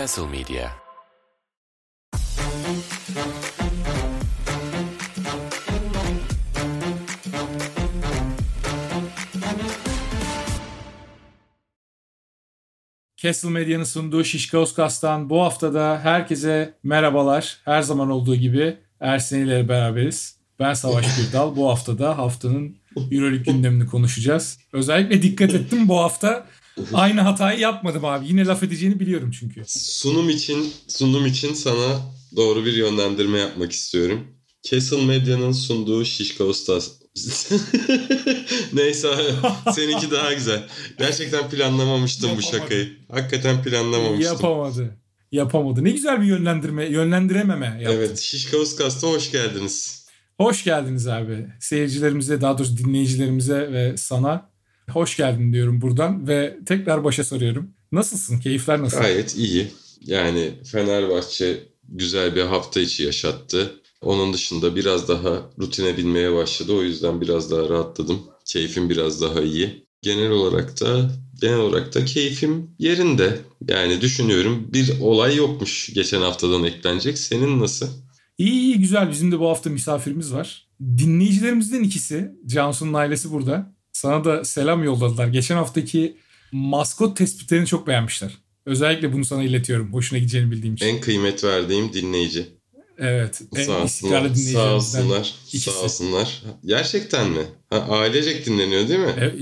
Castle Media Castle Medya'nın sunduğu Şişkaoskas'tan bu haftada herkese merhabalar. Her zaman olduğu gibi Ersin ile beraberiz. Ben Savaş Gürdal. Bu haftada haftanın Euroleague gündemini konuşacağız. Özellikle dikkat ettim bu hafta aynı hatayı yapmadım abi. Yine laf edeceğini biliyorum çünkü. Sunum için sunum için sana doğru bir yönlendirme yapmak istiyorum. Castle Medya'nın sunduğu Şişka Ustas. Neyse seninki daha güzel. Gerçekten planlamamıştım bu şakayı. Hakikaten planlamamıştım. Yapamadı. Yapamadı. Ne güzel bir yönlendirme, yönlendirememe yaptı. Evet, Şişka Uskas'ta hoş geldiniz. Hoş geldiniz abi. Seyircilerimize, daha doğrusu dinleyicilerimize ve sana hoş geldin diyorum buradan ve tekrar başa soruyorum. Nasılsın? Keyifler nasıl? Gayet iyi. Yani Fenerbahçe güzel bir hafta içi yaşattı. Onun dışında biraz daha rutine binmeye başladı. O yüzden biraz daha rahatladım. Keyfim biraz daha iyi. Genel olarak da genel olarak da keyfim yerinde. Yani düşünüyorum bir olay yokmuş geçen haftadan eklenecek. Senin nasıl? İyi iyi güzel. Bizim de bu hafta misafirimiz var. Dinleyicilerimizden ikisi. Cansu'nun ailesi burada. Sana da selam yolladılar. Geçen haftaki maskot tespitlerini çok beğenmişler. Özellikle bunu sana iletiyorum. Hoşuna gideceğini bildiğim için. En kıymet verdiğim dinleyici. Evet. En Sağ olsunlar. Sağ olsunlar. ikisi. Sağ olsunlar. Gerçekten mi? Ha, ailecek dinleniyor değil mi? Evet,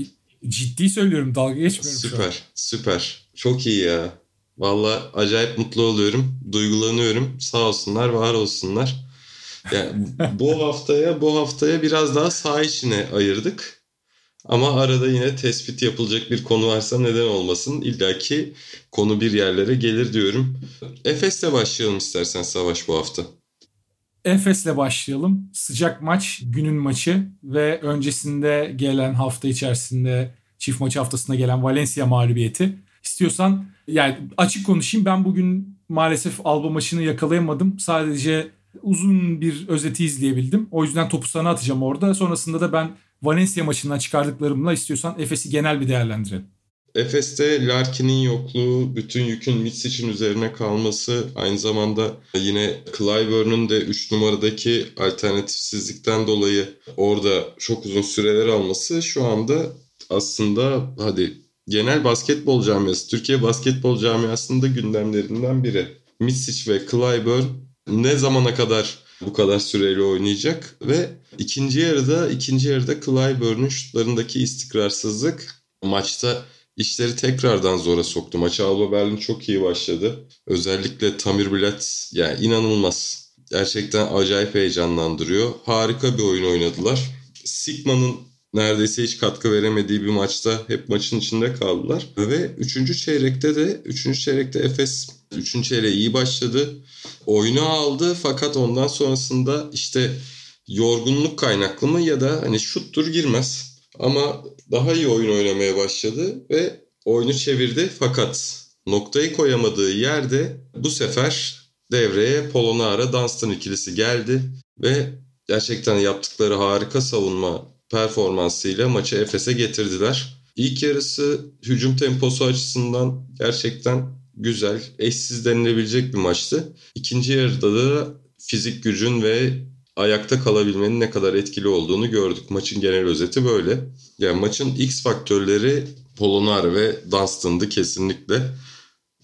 ciddi söylüyorum. Dalga geçmiyorum. Süper. Süper. Çok iyi ya. Valla acayip mutlu oluyorum. Duygulanıyorum. Sağ olsunlar, var olsunlar. Yani bu haftaya bu haftaya biraz daha sağ içine ayırdık. Ama arada yine tespit yapılacak bir konu varsa neden olmasın. İlla ki konu bir yerlere gelir diyorum. Efes'le başlayalım istersen Savaş bu hafta. Efes'le başlayalım. Sıcak maç, günün maçı ve öncesinde gelen hafta içerisinde çift maç haftasında gelen Valencia mağlubiyeti. İstiyorsan yani açık konuşayım ben bugün maalesef Alba maçını yakalayamadım. Sadece uzun bir özeti izleyebildim. O yüzden topu sana atacağım orada. Sonrasında da ben Valencia maçından çıkardıklarımla istiyorsan Efes'i genel bir değerlendirelim. Efes'te Larkin'in yokluğu, bütün yükün Mitsic'in üzerine kalması, aynı zamanda yine Clyburn'un de 3 numaradaki alternatifsizlikten dolayı orada çok uzun süreler alması şu anda aslında hadi genel basketbol camiası, Türkiye basketbol camiasında gündemlerinden biri. Mitsic ve Clyburn ne zamana kadar bu kadar süreli oynayacak ve ikinci yarıda ikinci yarıda Clyburn'un şutlarındaki istikrarsızlık maçta işleri tekrardan zora soktu. Maça Alba Berlin çok iyi başladı. Özellikle Tamir Bilat yani inanılmaz. Gerçekten acayip heyecanlandırıyor. Harika bir oyun oynadılar. Sigma'nın neredeyse hiç katkı veremediği bir maçta hep maçın içinde kaldılar. Ve 3. çeyrekte de 3. çeyrekte Efes 3. çeyreğe iyi başladı. Oyunu aldı fakat ondan sonrasında işte yorgunluk kaynaklı mı ya da hani şuttur girmez. Ama daha iyi oyun oynamaya başladı ve oyunu çevirdi fakat noktayı koyamadığı yerde bu sefer devreye Polonara Dunstan ikilisi geldi ve gerçekten yaptıkları harika savunma performansıyla maçı Efes'e getirdiler. İlk yarısı hücum temposu açısından gerçekten güzel, eşsiz denilebilecek bir maçtı. İkinci yarıda da fizik gücün ve ayakta kalabilmenin ne kadar etkili olduğunu gördük. Maçın genel özeti böyle. Yani maçın X faktörleri Polonar ve Dunstan'dı kesinlikle.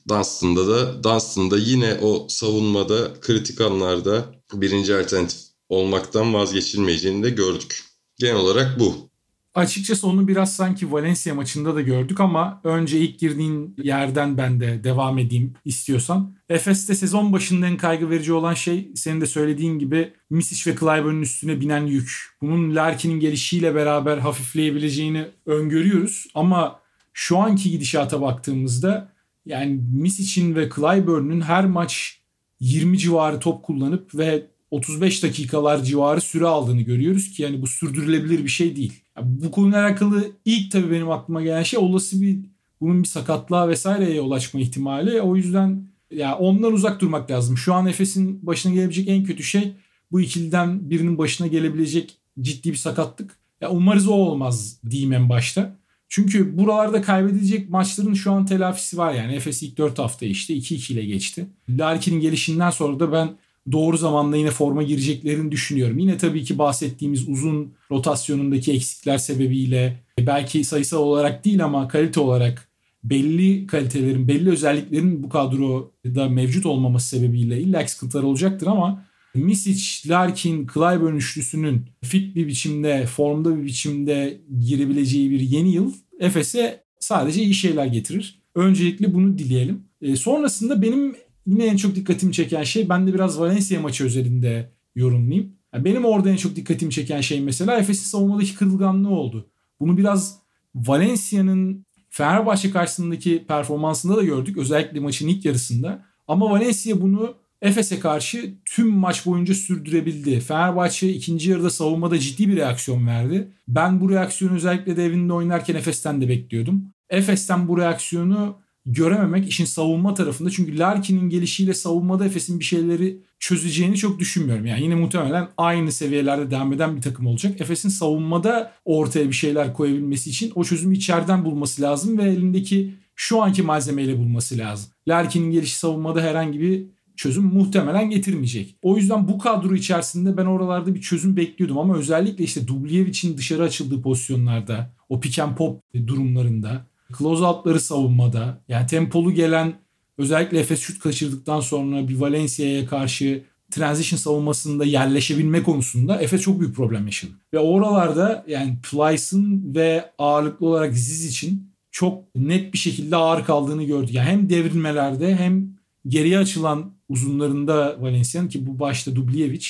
Dunstan'da da Dunstan'da yine o savunmada kritik anlarda birinci alternatif olmaktan vazgeçilmeyeceğini de gördük. Genel olarak bu. Açıkçası onu biraz sanki Valencia maçında da gördük ama önce ilk girdiğin yerden ben de devam edeyim istiyorsan. Efes'te sezon başında en kaygı verici olan şey senin de söylediğin gibi Misic ve Clyburn'un üstüne binen yük. Bunun Larkin'in gelişiyle beraber hafifleyebileceğini öngörüyoruz ama şu anki gidişata baktığımızda yani Misic'in ve Clyburn'un her maç 20 civarı top kullanıp ve 35 dakikalar civarı süre aldığını görüyoruz ki yani bu sürdürülebilir bir şey değil. Yani bu konuyla alakalı ilk tabii benim aklıma gelen şey olası bir bunun bir sakatlığa vesaireye yol açma ihtimali. O yüzden ya ondan uzak durmak lazım. Şu an Efes'in başına gelebilecek en kötü şey bu ikiliden birinin başına gelebilecek ciddi bir sakatlık. Ya umarız o olmaz diyeyim en başta. Çünkü buralarda kaybedilecek maçların şu an telafisi var yani. Efes ilk 4 hafta işte 2-2 ile geçti. Larkin'in gelişinden sonra da ben doğru zamanda yine forma gireceklerini düşünüyorum. Yine tabii ki bahsettiğimiz uzun rotasyonundaki eksikler sebebiyle belki sayısal olarak değil ama kalite olarak belli kalitelerin, belli özelliklerin bu kadroda mevcut olmaması sebebiyle illa sıkıntılar olacaktır ama Misic, Larkin, Clyburn üçlüsünün fit bir biçimde, formda bir biçimde girebileceği bir yeni yıl Efes'e sadece iyi şeyler getirir. Öncelikle bunu dileyelim. E, sonrasında benim yine en çok dikkatimi çeken şey ben de biraz Valencia maçı özelinde yorumlayayım. Yani benim orada en çok dikkatimi çeken şey mesela Efes'in savunmadaki kırılganlığı oldu. Bunu biraz Valencia'nın Fenerbahçe karşısındaki performansında da gördük. Özellikle maçın ilk yarısında. Ama Valencia bunu Efes'e karşı tüm maç boyunca sürdürebildi. Fenerbahçe ikinci yarıda savunmada ciddi bir reaksiyon verdi. Ben bu reaksiyonu özellikle de evinde oynarken Efes'ten de bekliyordum. Efes'ten bu reaksiyonu görememek işin savunma tarafında. Çünkü Larkin'in gelişiyle savunmada Efes'in bir şeyleri çözeceğini çok düşünmüyorum. Yani yine muhtemelen aynı seviyelerde devam eden bir takım olacak. Efes'in savunmada ortaya bir şeyler koyabilmesi için o çözümü içeriden bulması lazım ve elindeki şu anki malzemeyle bulması lazım. Larkin'in gelişi savunmada herhangi bir çözüm muhtemelen getirmeyecek. O yüzden bu kadro içerisinde ben oralarda bir çözüm bekliyordum ama özellikle işte Dubljevich'in dışarı açıldığı pozisyonlarda, o pick and pop durumlarında, close out'ları savunmada, yani tempolu gelen özellikle Efes şut kaçırdıktan sonra bir Valencia'ya karşı transition savunmasında yerleşebilme konusunda Efes çok büyük problem yaşadı. Ve oralarda yani Plyce'ın ve ağırlıklı olarak Ziz için çok net bir şekilde ağır kaldığını gördük. Yani hem devrilmelerde hem geriye açılan uzunlarında Valencia'nın ki bu başta Dubljevic.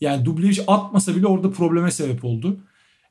Yani Dubljevic atmasa bile orada probleme sebep oldu.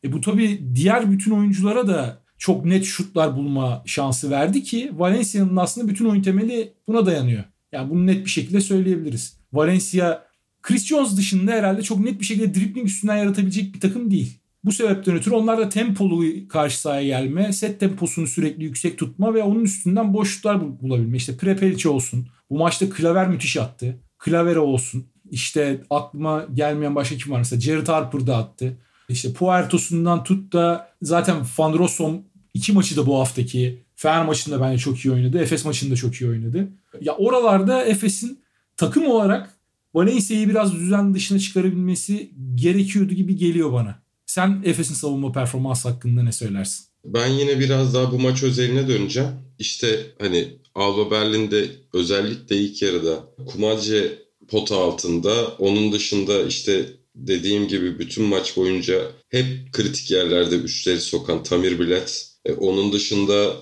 E bu tabii diğer bütün oyunculara da çok net şutlar bulma şansı verdi ki Valencia'nın aslında bütün oyun temeli buna dayanıyor. Yani bunu net bir şekilde söyleyebiliriz. Valencia Chris Jones dışında herhalde çok net bir şekilde dribbling üstünden yaratabilecek bir takım değil. Bu sebepten ötürü onlar da tempolu karşı sahaya gelme, set temposunu sürekli yüksek tutma ve onun üstünden boşluklar bulabilme. İşte Prepelic olsun. Bu maçta Klaver müthiş attı. Klavere olsun. İşte aklıma gelmeyen başka kim var mesela Jared Harper da attı. İşte Puerto'sundan tut da zaten Van Rossum iki maçı da bu haftaki Fener maçında bence çok iyi oynadı. Efes maçında çok iyi oynadı. Ya oralarda Efes'in takım olarak Valencia'yı biraz düzen dışına çıkarabilmesi gerekiyordu gibi geliyor bana. Sen Efes'in savunma performansı hakkında ne söylersin? Ben yine biraz daha bu maç özeline döneceğim. İşte hani Alba Berlin'de özellikle ilk yarıda Kumadje pota altında. Onun dışında işte dediğim gibi bütün maç boyunca hep kritik yerlerde üçleri sokan Tamir Bilet. E, onun dışında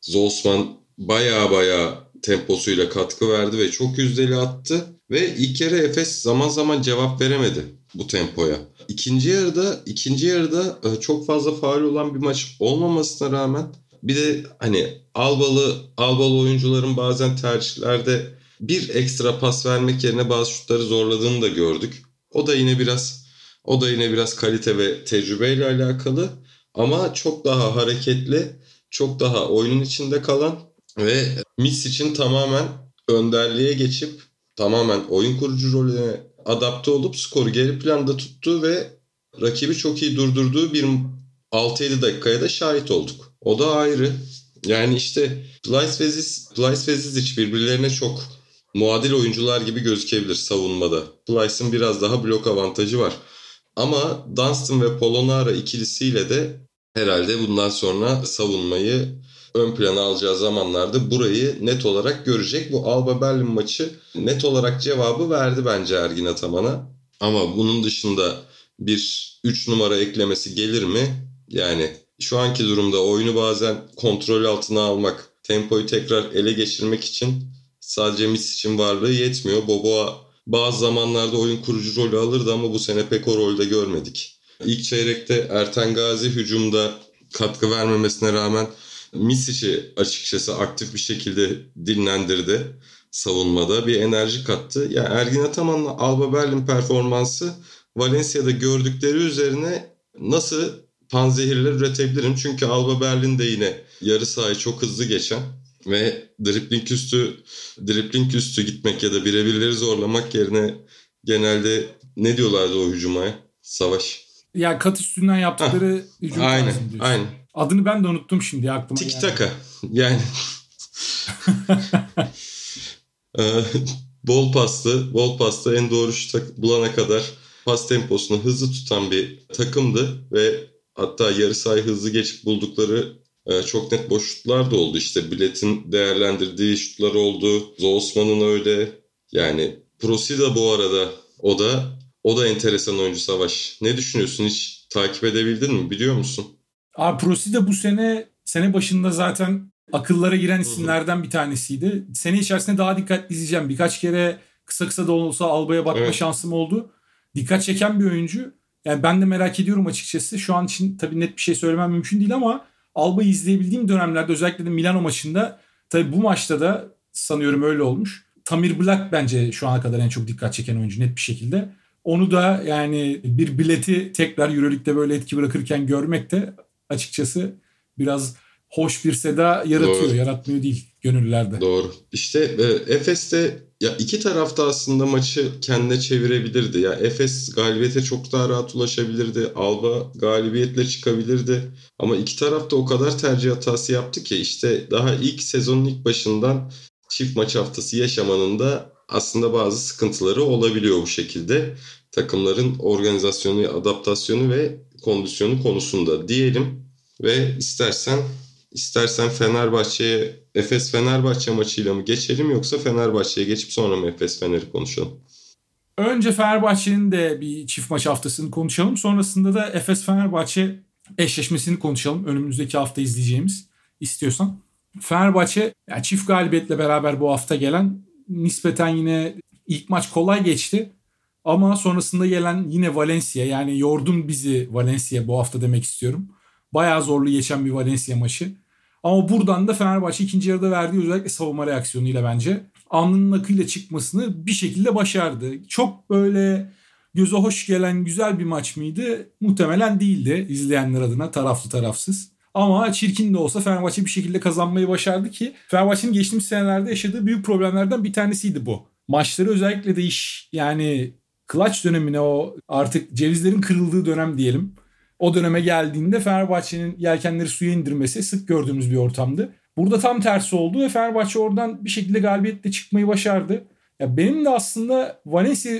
Zosman baya baya temposuyla katkı verdi ve çok yüzdeli attı. Ve ilk yarı Efes zaman zaman cevap veremedi bu tempoya. İkinci yarıda ikinci yarıda e, çok fazla faal olan bir maç olmamasına rağmen bir de hani Albalı Albalı oyuncuların bazen tercihlerde bir ekstra pas vermek yerine bazı şutları zorladığını da gördük. O da yine biraz o da yine biraz kalite ve tecrübeyle alakalı ama çok daha hareketli, çok daha oyunun içinde kalan ve Miss için tamamen önderliğe geçip tamamen oyun kurucu rolüne adapte olup skoru geri planda tuttu ve rakibi çok iyi durdurduğu bir 6-7 dakikaya da şahit olduk. O da ayrı. Yani işte Plyce ve Ziz, Plyce ve Zizic birbirlerine çok muadil oyuncular gibi gözükebilir savunmada. Plyce'ın biraz daha blok avantajı var. Ama Dunstan ve Polonara ikilisiyle de herhalde bundan sonra savunmayı ön plana alacağı zamanlarda burayı net olarak görecek. Bu Alba Berlin maçı net olarak cevabı verdi bence Ergin Ataman'a. Ama bunun dışında bir 3 numara eklemesi gelir mi? Yani şu anki durumda oyunu bazen kontrol altına almak, tempoyu tekrar ele geçirmek için sadece Mis için varlığı yetmiyor. Boboa bazı zamanlarda oyun kurucu rolü alırdı ama bu sene pek o rolde görmedik. İlk çeyrekte Erten Gazi hücumda katkı vermemesine rağmen Misic'i açıkçası aktif bir şekilde dinlendirdi savunmada. Bir enerji kattı. Yani Ergin Ataman'la Alba Berlin performansı Valencia'da gördükleri üzerine nasıl panzehirler üretebilirim. Çünkü Alba Berlin de yine yarı sahayı çok hızlı geçen ve dripling üstü dripling üstü gitmek ya da birebirleri zorlamak yerine genelde ne diyorlardı o hücumaya? Savaş. Ya kat üstünden yaptıkları Hah, hücum aynen, aynen. Adını ben de unuttum şimdi aklıma. Tiki taka. Yani, yani. bol paslı, bol paslı en doğru şut bulana kadar pas temposunu hızlı tutan bir takımdı ve hatta yarı sahayı hızlı geçip buldukları e, çok net boş şutlar da oldu. İşte biletin değerlendirdiği şutlar oldu. Zosman'ın öyle. Yani Prosida bu arada o da o da enteresan oyuncu Savaş. Ne düşünüyorsun? Hiç takip edebildin mi? Biliyor musun? Abi Prosida bu sene sene başında zaten akıllara giren isimlerden bir tanesiydi. Sene içerisinde daha dikkatli izleyeceğim. Birkaç kere kısa kısa da olsa Alba'ya bakma evet. şansım oldu. Dikkat çeken bir oyuncu. Yani ben de merak ediyorum açıkçası. Şu an için tabii net bir şey söylemem mümkün değil ama Alba'yı izleyebildiğim dönemlerde özellikle de Milano maçında tabii bu maçta da sanıyorum öyle olmuş. Tamir Black bence şu ana kadar en çok dikkat çeken oyuncu net bir şekilde. Onu da yani bir bileti tekrar Euroleague'de böyle etki bırakırken görmek de açıkçası biraz hoş bir seda yaratıyor. Doğru. Yaratmıyor değil gönüllülerde. Doğru. İşte e, Efes'te ya iki tarafta aslında maçı kendine çevirebilirdi. Ya Efes galibiyete çok daha rahat ulaşabilirdi. Alba galibiyetle çıkabilirdi. Ama iki tarafta o kadar tercih hatası yaptı ki işte daha ilk sezonun ilk başından çift maç haftası yaşamanın da aslında bazı sıkıntıları olabiliyor bu şekilde. Takımların organizasyonu, adaptasyonu ve kondisyonu konusunda diyelim ve istersen istersen Fenerbahçe'ye Efes Fenerbahçe maçıyla mı geçelim yoksa Fenerbahçe'ye geçip sonra mı Efes Fener'i konuşalım? Önce Fenerbahçe'nin de bir çift maç haftasını konuşalım. Sonrasında da Efes Fenerbahçe eşleşmesini konuşalım. Önümüzdeki hafta izleyeceğimiz istiyorsan. Fenerbahçe yani çift galibiyetle beraber bu hafta gelen nispeten yine ilk maç kolay geçti. Ama sonrasında gelen yine Valencia yani yordun bizi Valencia bu hafta demek istiyorum. Bayağı zorlu geçen bir Valencia maçı. Ama buradan da Fenerbahçe ikinci yarıda verdiği özellikle savunma reaksiyonuyla bence alnının akıyla çıkmasını bir şekilde başardı. Çok böyle göze hoş gelen güzel bir maç mıydı? Muhtemelen değildi izleyenler adına taraflı tarafsız. Ama çirkin de olsa Fenerbahçe bir şekilde kazanmayı başardı ki Fenerbahçe'nin geçtiğimiz senelerde yaşadığı büyük problemlerden bir tanesiydi bu. Maçları özellikle de iş yani clutch dönemine o artık cevizlerin kırıldığı dönem diyelim. O döneme geldiğinde Fenerbahçe'nin yelkenleri suya indirmesi sık gördüğümüz bir ortamdı. Burada tam tersi oldu ve Fenerbahçe oradan bir şekilde galibiyetle çıkmayı başardı. Ya benim de aslında Valencia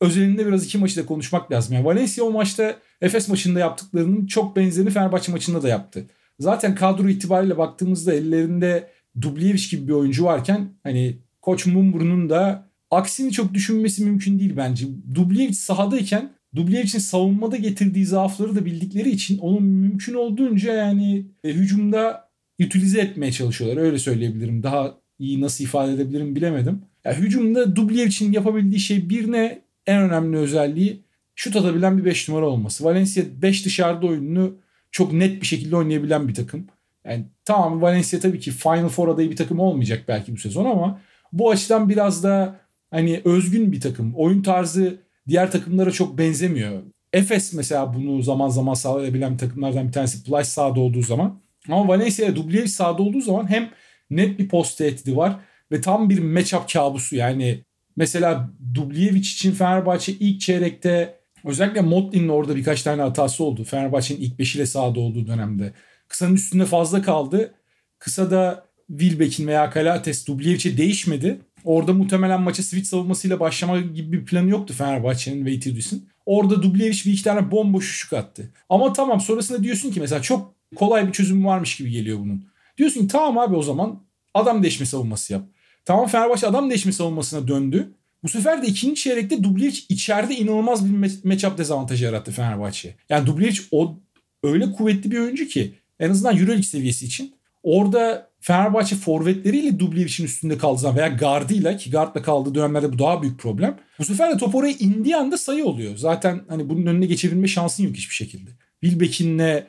özelinde biraz iki maçı da konuşmak lazım. Yani Valencia o maçta Efes maçında yaptıklarının çok benzerini Fenerbahçe maçında da yaptı. Zaten kadro itibariyle baktığımızda ellerinde Dubljevic gibi bir oyuncu varken hani Koç Mumbrun'un da aksini çok düşünmesi mümkün değil bence. Dubljevic sahadayken Dublevic'in savunmada getirdiği zaafları da bildikleri için onu mümkün olduğunca yani e, hücumda utilize etmeye çalışıyorlar. Öyle söyleyebilirim. Daha iyi nasıl ifade edebilirim bilemedim. Ya, hücumda Dublevic'in yapabildiği şey bir ne en önemli özelliği şut atabilen bir 5 numara olması. Valencia 5 dışarıda oyununu çok net bir şekilde oynayabilen bir takım. Yani tamam Valencia tabii ki Final Four adayı bir takım olmayacak belki bu sezon ama bu açıdan biraz da hani özgün bir takım. Oyun tarzı diğer takımlara çok benzemiyor. Efes mesela bunu zaman zaman sağlayabilen takımlardan bir tanesi. Plaj sahada olduğu zaman. Ama Valencia ile Dubljevic sahada olduğu zaman hem net bir post tehdidi var ve tam bir matchup kabusu. Yani mesela Dubljevic için Fenerbahçe ilk çeyrekte özellikle Motlin'in orada birkaç tane hatası oldu. Fenerbahçe'nin ilk beşiyle sahada olduğu dönemde. Kısanın üstünde fazla kaldı. Kısa da Wilbeck'in veya Kalates Dublevic'e değişmedi. Orada muhtemelen maça switch savunmasıyla başlama gibi bir planı yoktu Fenerbahçe'nin ve Itudis'in. Orada Dublevic bir iki tane bomboş şut attı. Ama tamam sonrasında diyorsun ki mesela çok kolay bir çözüm varmış gibi geliyor bunun. Diyorsun ki tamam abi o zaman adam değişme savunması yap. Tamam Fenerbahçe adam değişme savunmasına döndü. Bu sefer de ikinci çeyrekte Dublevic içeride inanılmaz bir matchup dezavantajı yarattı Fenerbahçe. Yani Dublevic o öyle kuvvetli bir oyuncu ki en azından Euroleague seviyesi için orada Fenerbahçe forvetleriyle Dublevic'in üstünde kaldığı zaman veya gardıyla ki gardla kaldığı dönemlerde bu daha büyük problem. Bu sefer de top oraya indiği anda sayı oluyor. Zaten hani bunun önüne geçebilme şansın yok hiçbir şekilde. Wilbeck'inle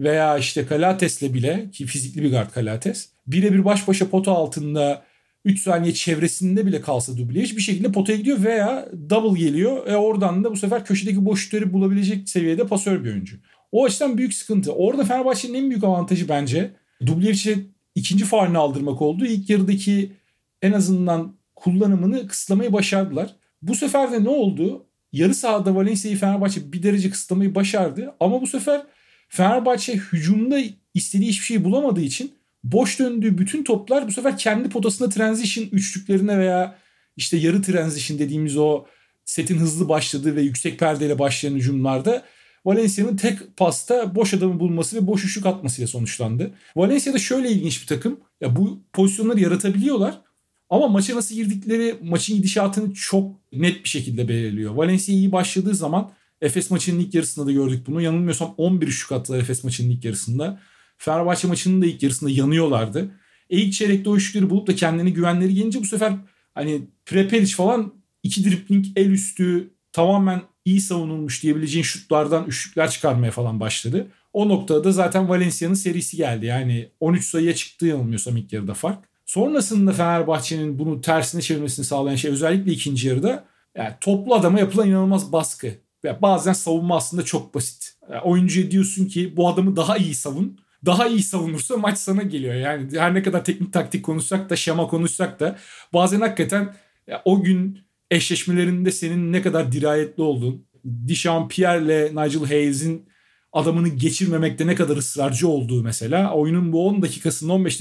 veya işte Kalates'le bile ki fizikli bir gard Kalates birebir baş başa pota altında 3 saniye çevresinde bile kalsa Dublevic bir şekilde potaya gidiyor veya double geliyor. E oradan da bu sefer köşedeki boşlukları bulabilecek seviyede pasör bir oyuncu. O açıdan büyük sıkıntı. Orada Fenerbahçe'nin en büyük avantajı bence Dublevic'e ikinci faalini aldırmak oldu. İlk yarıdaki en azından kullanımını kısıtlamayı başardılar. Bu sefer de ne oldu? Yarı sahada Valencia'yı Fenerbahçe bir derece kısıtlamayı başardı. Ama bu sefer Fenerbahçe hücumda istediği hiçbir şey bulamadığı için boş döndüğü bütün toplar bu sefer kendi potasında transition üçlüklerine veya işte yarı transition dediğimiz o setin hızlı başladığı ve yüksek perdeyle başlayan hücumlarda Valencia'nın tek pasta boş adamı bulması ve boş üçlük atmasıyla sonuçlandı. Valencia da şöyle ilginç bir takım. Ya bu pozisyonları yaratabiliyorlar ama maça nasıl girdikleri maçın gidişatını çok net bir şekilde belirliyor. Valencia iyi başladığı zaman Efes maçının ilk yarısında da gördük bunu. Yanılmıyorsam 11 şut attılar Efes maçının ilk yarısında. Fenerbahçe maçının da ilk yarısında yanıyorlardı. E ilk çeyrekte o üçlükleri bulup da kendini güvenleri gelince bu sefer hani Prepelic falan iki dripling el üstü tamamen iyi savunulmuş diyebileceğin şutlardan üçlükler çıkarmaya falan başladı. O noktada da zaten Valencia'nın serisi geldi. Yani 13 sayıya çıktı yanılmıyorsam ilk yarıda fark. Sonrasında Fenerbahçe'nin bunu tersine çevirmesini sağlayan şey özellikle ikinci yarıda yani toplu adama yapılan inanılmaz baskı. Ya bazen savunma aslında çok basit. Yani oyuncuya diyorsun ki bu adamı daha iyi savun. Daha iyi savunursa maç sana geliyor. Yani her ne kadar teknik taktik konuşsak da şema konuşsak da bazen hakikaten o gün eşleşmelerinde senin ne kadar dirayetli olduğun, Pierre'le Nigel Hayes'in adamını geçirmemekte ne kadar ısrarcı olduğu mesela oyunun bu 10 dakikasında 15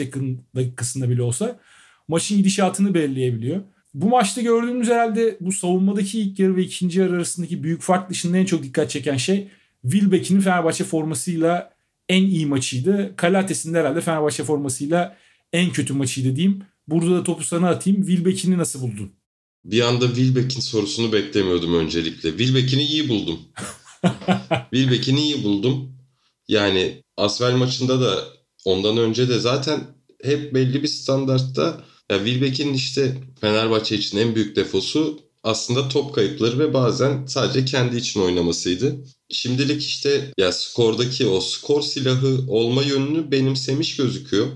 dakikasında bile olsa maçın gidişatını belirleyebiliyor. Bu maçta gördüğümüz herhalde bu savunmadaki ilk yarı ve ikinci yarı arasındaki büyük fark dışında en çok dikkat çeken şey Wilbeck'in Fenerbahçe formasıyla en iyi maçıydı. Kalates'in herhalde Fenerbahçe formasıyla en kötü maçıydı diyeyim. Burada da topu sana atayım. Wilbeck'ini nasıl buldun? Bir anda Wilbeck'in sorusunu beklemiyordum öncelikle. Wilbeck'ini iyi buldum. Wilbeck'ini iyi buldum. Yani Asvel maçında da ondan önce de zaten hep belli bir standartta ya Wilbeck'in işte Fenerbahçe için en büyük defosu aslında top kayıpları ve bazen sadece kendi için oynamasıydı. Şimdilik işte ya skordaki o skor silahı olma yönünü benimsemiş gözüküyor.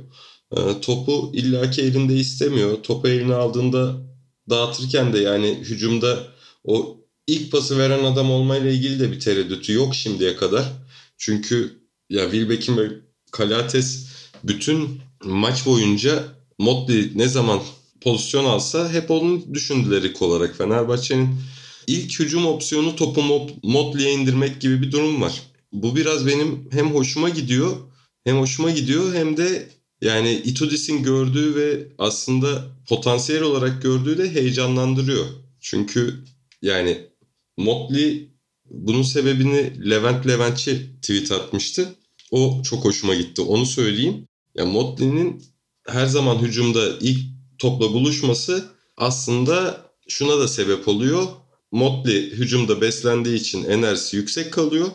Ee, topu illaki elinde istemiyor. Topu eline aldığında dağıtırken de yani hücumda o ilk pası veren adam olmayla ilgili de bir tereddütü yok şimdiye kadar. Çünkü ya Wilbeck'in ve Kalates bütün maç boyunca Motley ne zaman pozisyon alsa hep onun düşündüler ilk olarak. Fenerbahçe'nin ilk hücum opsiyonu topu Motley'e indirmek gibi bir durum var. Bu biraz benim hem hoşuma gidiyor hem hoşuma gidiyor hem de yani Itudis'in gördüğü ve aslında potansiyel olarak gördüğü de heyecanlandırıyor. Çünkü yani Motley bunun sebebini Levent Leventçi tweet atmıştı. O çok hoşuma gitti. Onu söyleyeyim. Ya Motley'nin her zaman hücumda ilk topla buluşması aslında şuna da sebep oluyor. Motley hücumda beslendiği için enerjisi yüksek kalıyor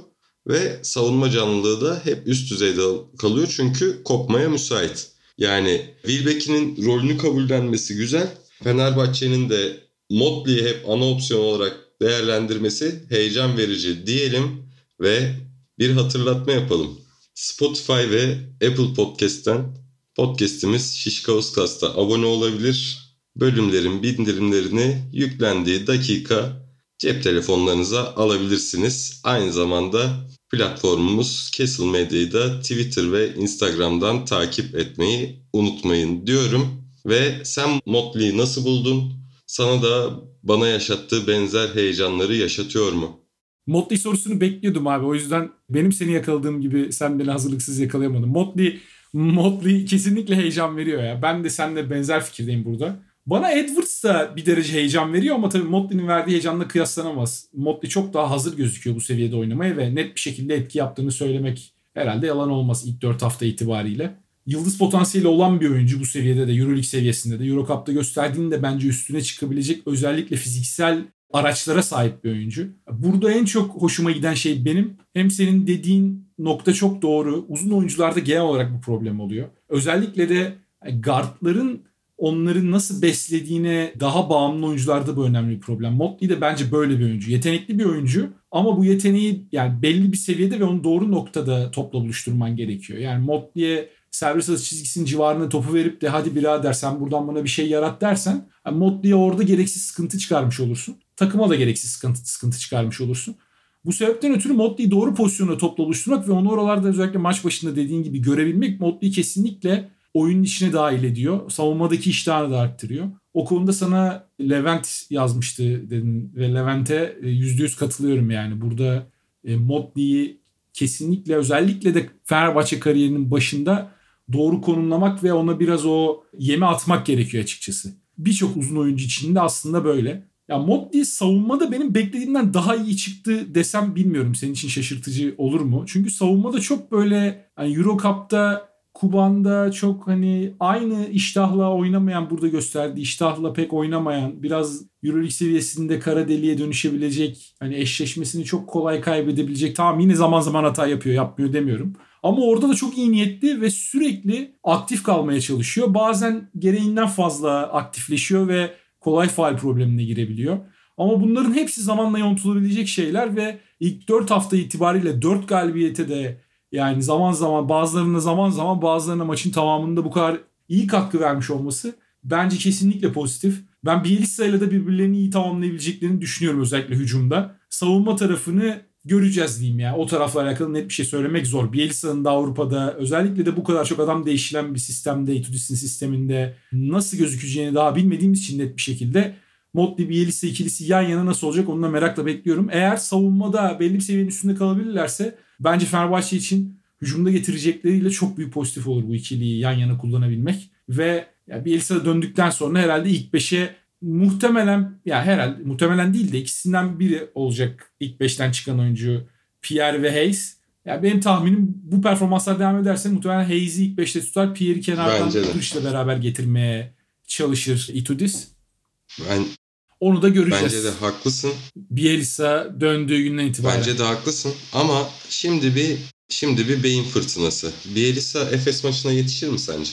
ve savunma canlılığı da hep üst düzeyde kalıyor çünkü kopmaya müsait. Yani Wilbeck'in rolünü kabullenmesi güzel. Fenerbahçe'nin de Motley'i hep ana opsiyon olarak değerlendirmesi heyecan verici diyelim ve bir hatırlatma yapalım. Spotify ve Apple Podcast'ten podcast'imiz Şişkaustas'ta abone olabilir. Bölümlerin bildirimlerini yüklendiği dakika cep telefonlarınıza alabilirsiniz. Aynı zamanda platformumuz Castle Medya'yı da Twitter ve Instagram'dan takip etmeyi unutmayın diyorum. Ve sen Motley'i nasıl buldun? Sana da bana yaşattığı benzer heyecanları yaşatıyor mu? Motley sorusunu bekliyordum abi. O yüzden benim seni yakaladığım gibi sen beni hazırlıksız yakalayamadın. Motley, Motley kesinlikle heyecan veriyor ya. Ben de seninle benzer fikirdeyim burada. Bana Edwards da bir derece heyecan veriyor ama tabii Motley'nin verdiği heyecanla kıyaslanamaz. Motley çok daha hazır gözüküyor bu seviyede oynamaya ve net bir şekilde etki yaptığını söylemek herhalde yalan olmaz ilk 4 hafta itibariyle. Yıldız potansiyeli olan bir oyuncu bu seviyede de Euroleague seviyesinde de Euro Cup'ta gösterdiğinde de bence üstüne çıkabilecek özellikle fiziksel araçlara sahip bir oyuncu. Burada en çok hoşuma giden şey benim hem senin dediğin nokta çok doğru. Uzun oyuncularda genel olarak bu problem oluyor. Özellikle de guardların onları nasıl beslediğine daha bağımlı oyuncularda bu önemli bir problem. Motley de bence böyle bir oyuncu. Yetenekli bir oyuncu ama bu yeteneği yani belli bir seviyede ve onu doğru noktada topla buluşturman gerekiyor. Yani Motley'e servis atış çizgisinin civarına topu verip de hadi birader sen buradan bana bir şey yarat dersen yani Motley'e orada gereksiz sıkıntı çıkarmış olursun. Takıma da gereksiz sıkıntı, sıkıntı çıkarmış olursun. Bu sebepten ötürü Motley'i doğru pozisyonda topla oluşturmak ve onu oralarda özellikle maç başında dediğin gibi görebilmek Motley'i kesinlikle oyunun içine dahil ediyor. Savunmadaki iştahını da arttırıyor. O konuda sana Levent yazmıştı dedin ve Levent'e %100 e, katılıyorum yani. Burada e, Motley'i kesinlikle özellikle de Fenerbahçe kariyerinin başında doğru konumlamak ve ona biraz o yeme atmak gerekiyor açıkçası. Birçok uzun oyuncu için de aslında böyle. Ya Motley savunmada benim beklediğimden daha iyi çıktı desem bilmiyorum. Senin için şaşırtıcı olur mu? Çünkü savunmada çok böyle hani Euro Cup'ta Kuban'da çok hani aynı iştahla oynamayan burada gösterdiği iştahla pek oynamayan biraz Euroleague seviyesinde kara deliğe dönüşebilecek hani eşleşmesini çok kolay kaybedebilecek tamam yine zaman zaman hata yapıyor yapmıyor demiyorum. Ama orada da çok iyi niyetli ve sürekli aktif kalmaya çalışıyor. Bazen gereğinden fazla aktifleşiyor ve kolay faal problemine girebiliyor. Ama bunların hepsi zamanla yontulabilecek şeyler ve ilk 4 hafta itibariyle 4 galibiyete de yani zaman zaman bazılarına zaman zaman bazılarına maçın tamamında bu kadar iyi katkı vermiş olması bence kesinlikle pozitif. Ben Bielsa ile de birbirlerini iyi tamamlayabileceklerini düşünüyorum özellikle hücumda. Savunma tarafını göreceğiz diyeyim ya. O tarafla alakalı net bir şey söylemek zor. Bielsa'nın da Avrupa'da özellikle de bu kadar çok adam değişilen bir sistemde, Itudis'in sisteminde nasıl gözükeceğini daha bilmediğimiz için net bir şekilde Motley Bielsa ikilisi yan yana nasıl olacak onu da merakla bekliyorum. Eğer savunmada belli bir seviyenin üstünde kalabilirlerse bence Fenerbahçe için hücumda getirecekleriyle çok büyük pozitif olur bu ikiliyi yan yana kullanabilmek. Ve ya Bielsa döndükten sonra herhalde ilk beşe muhtemelen ya herhalde muhtemelen değil de ikisinden biri olacak ilk beşten çıkan oyuncu Pierre ve Hayes. Ya benim tahminim bu performanslar devam ederse muhtemelen Hayes'i ilk beşte tutar. Pierre'i kenardan Kuduric'le beraber getirmeye çalışır Itudis. Ben onu da göreceğiz. Bence de haklısın. Bielsa döndüğü günden itibaren. Bence de haklısın ama şimdi bir şimdi bir beyin fırtınası. Bielsa Efes maçına yetişir mi sence?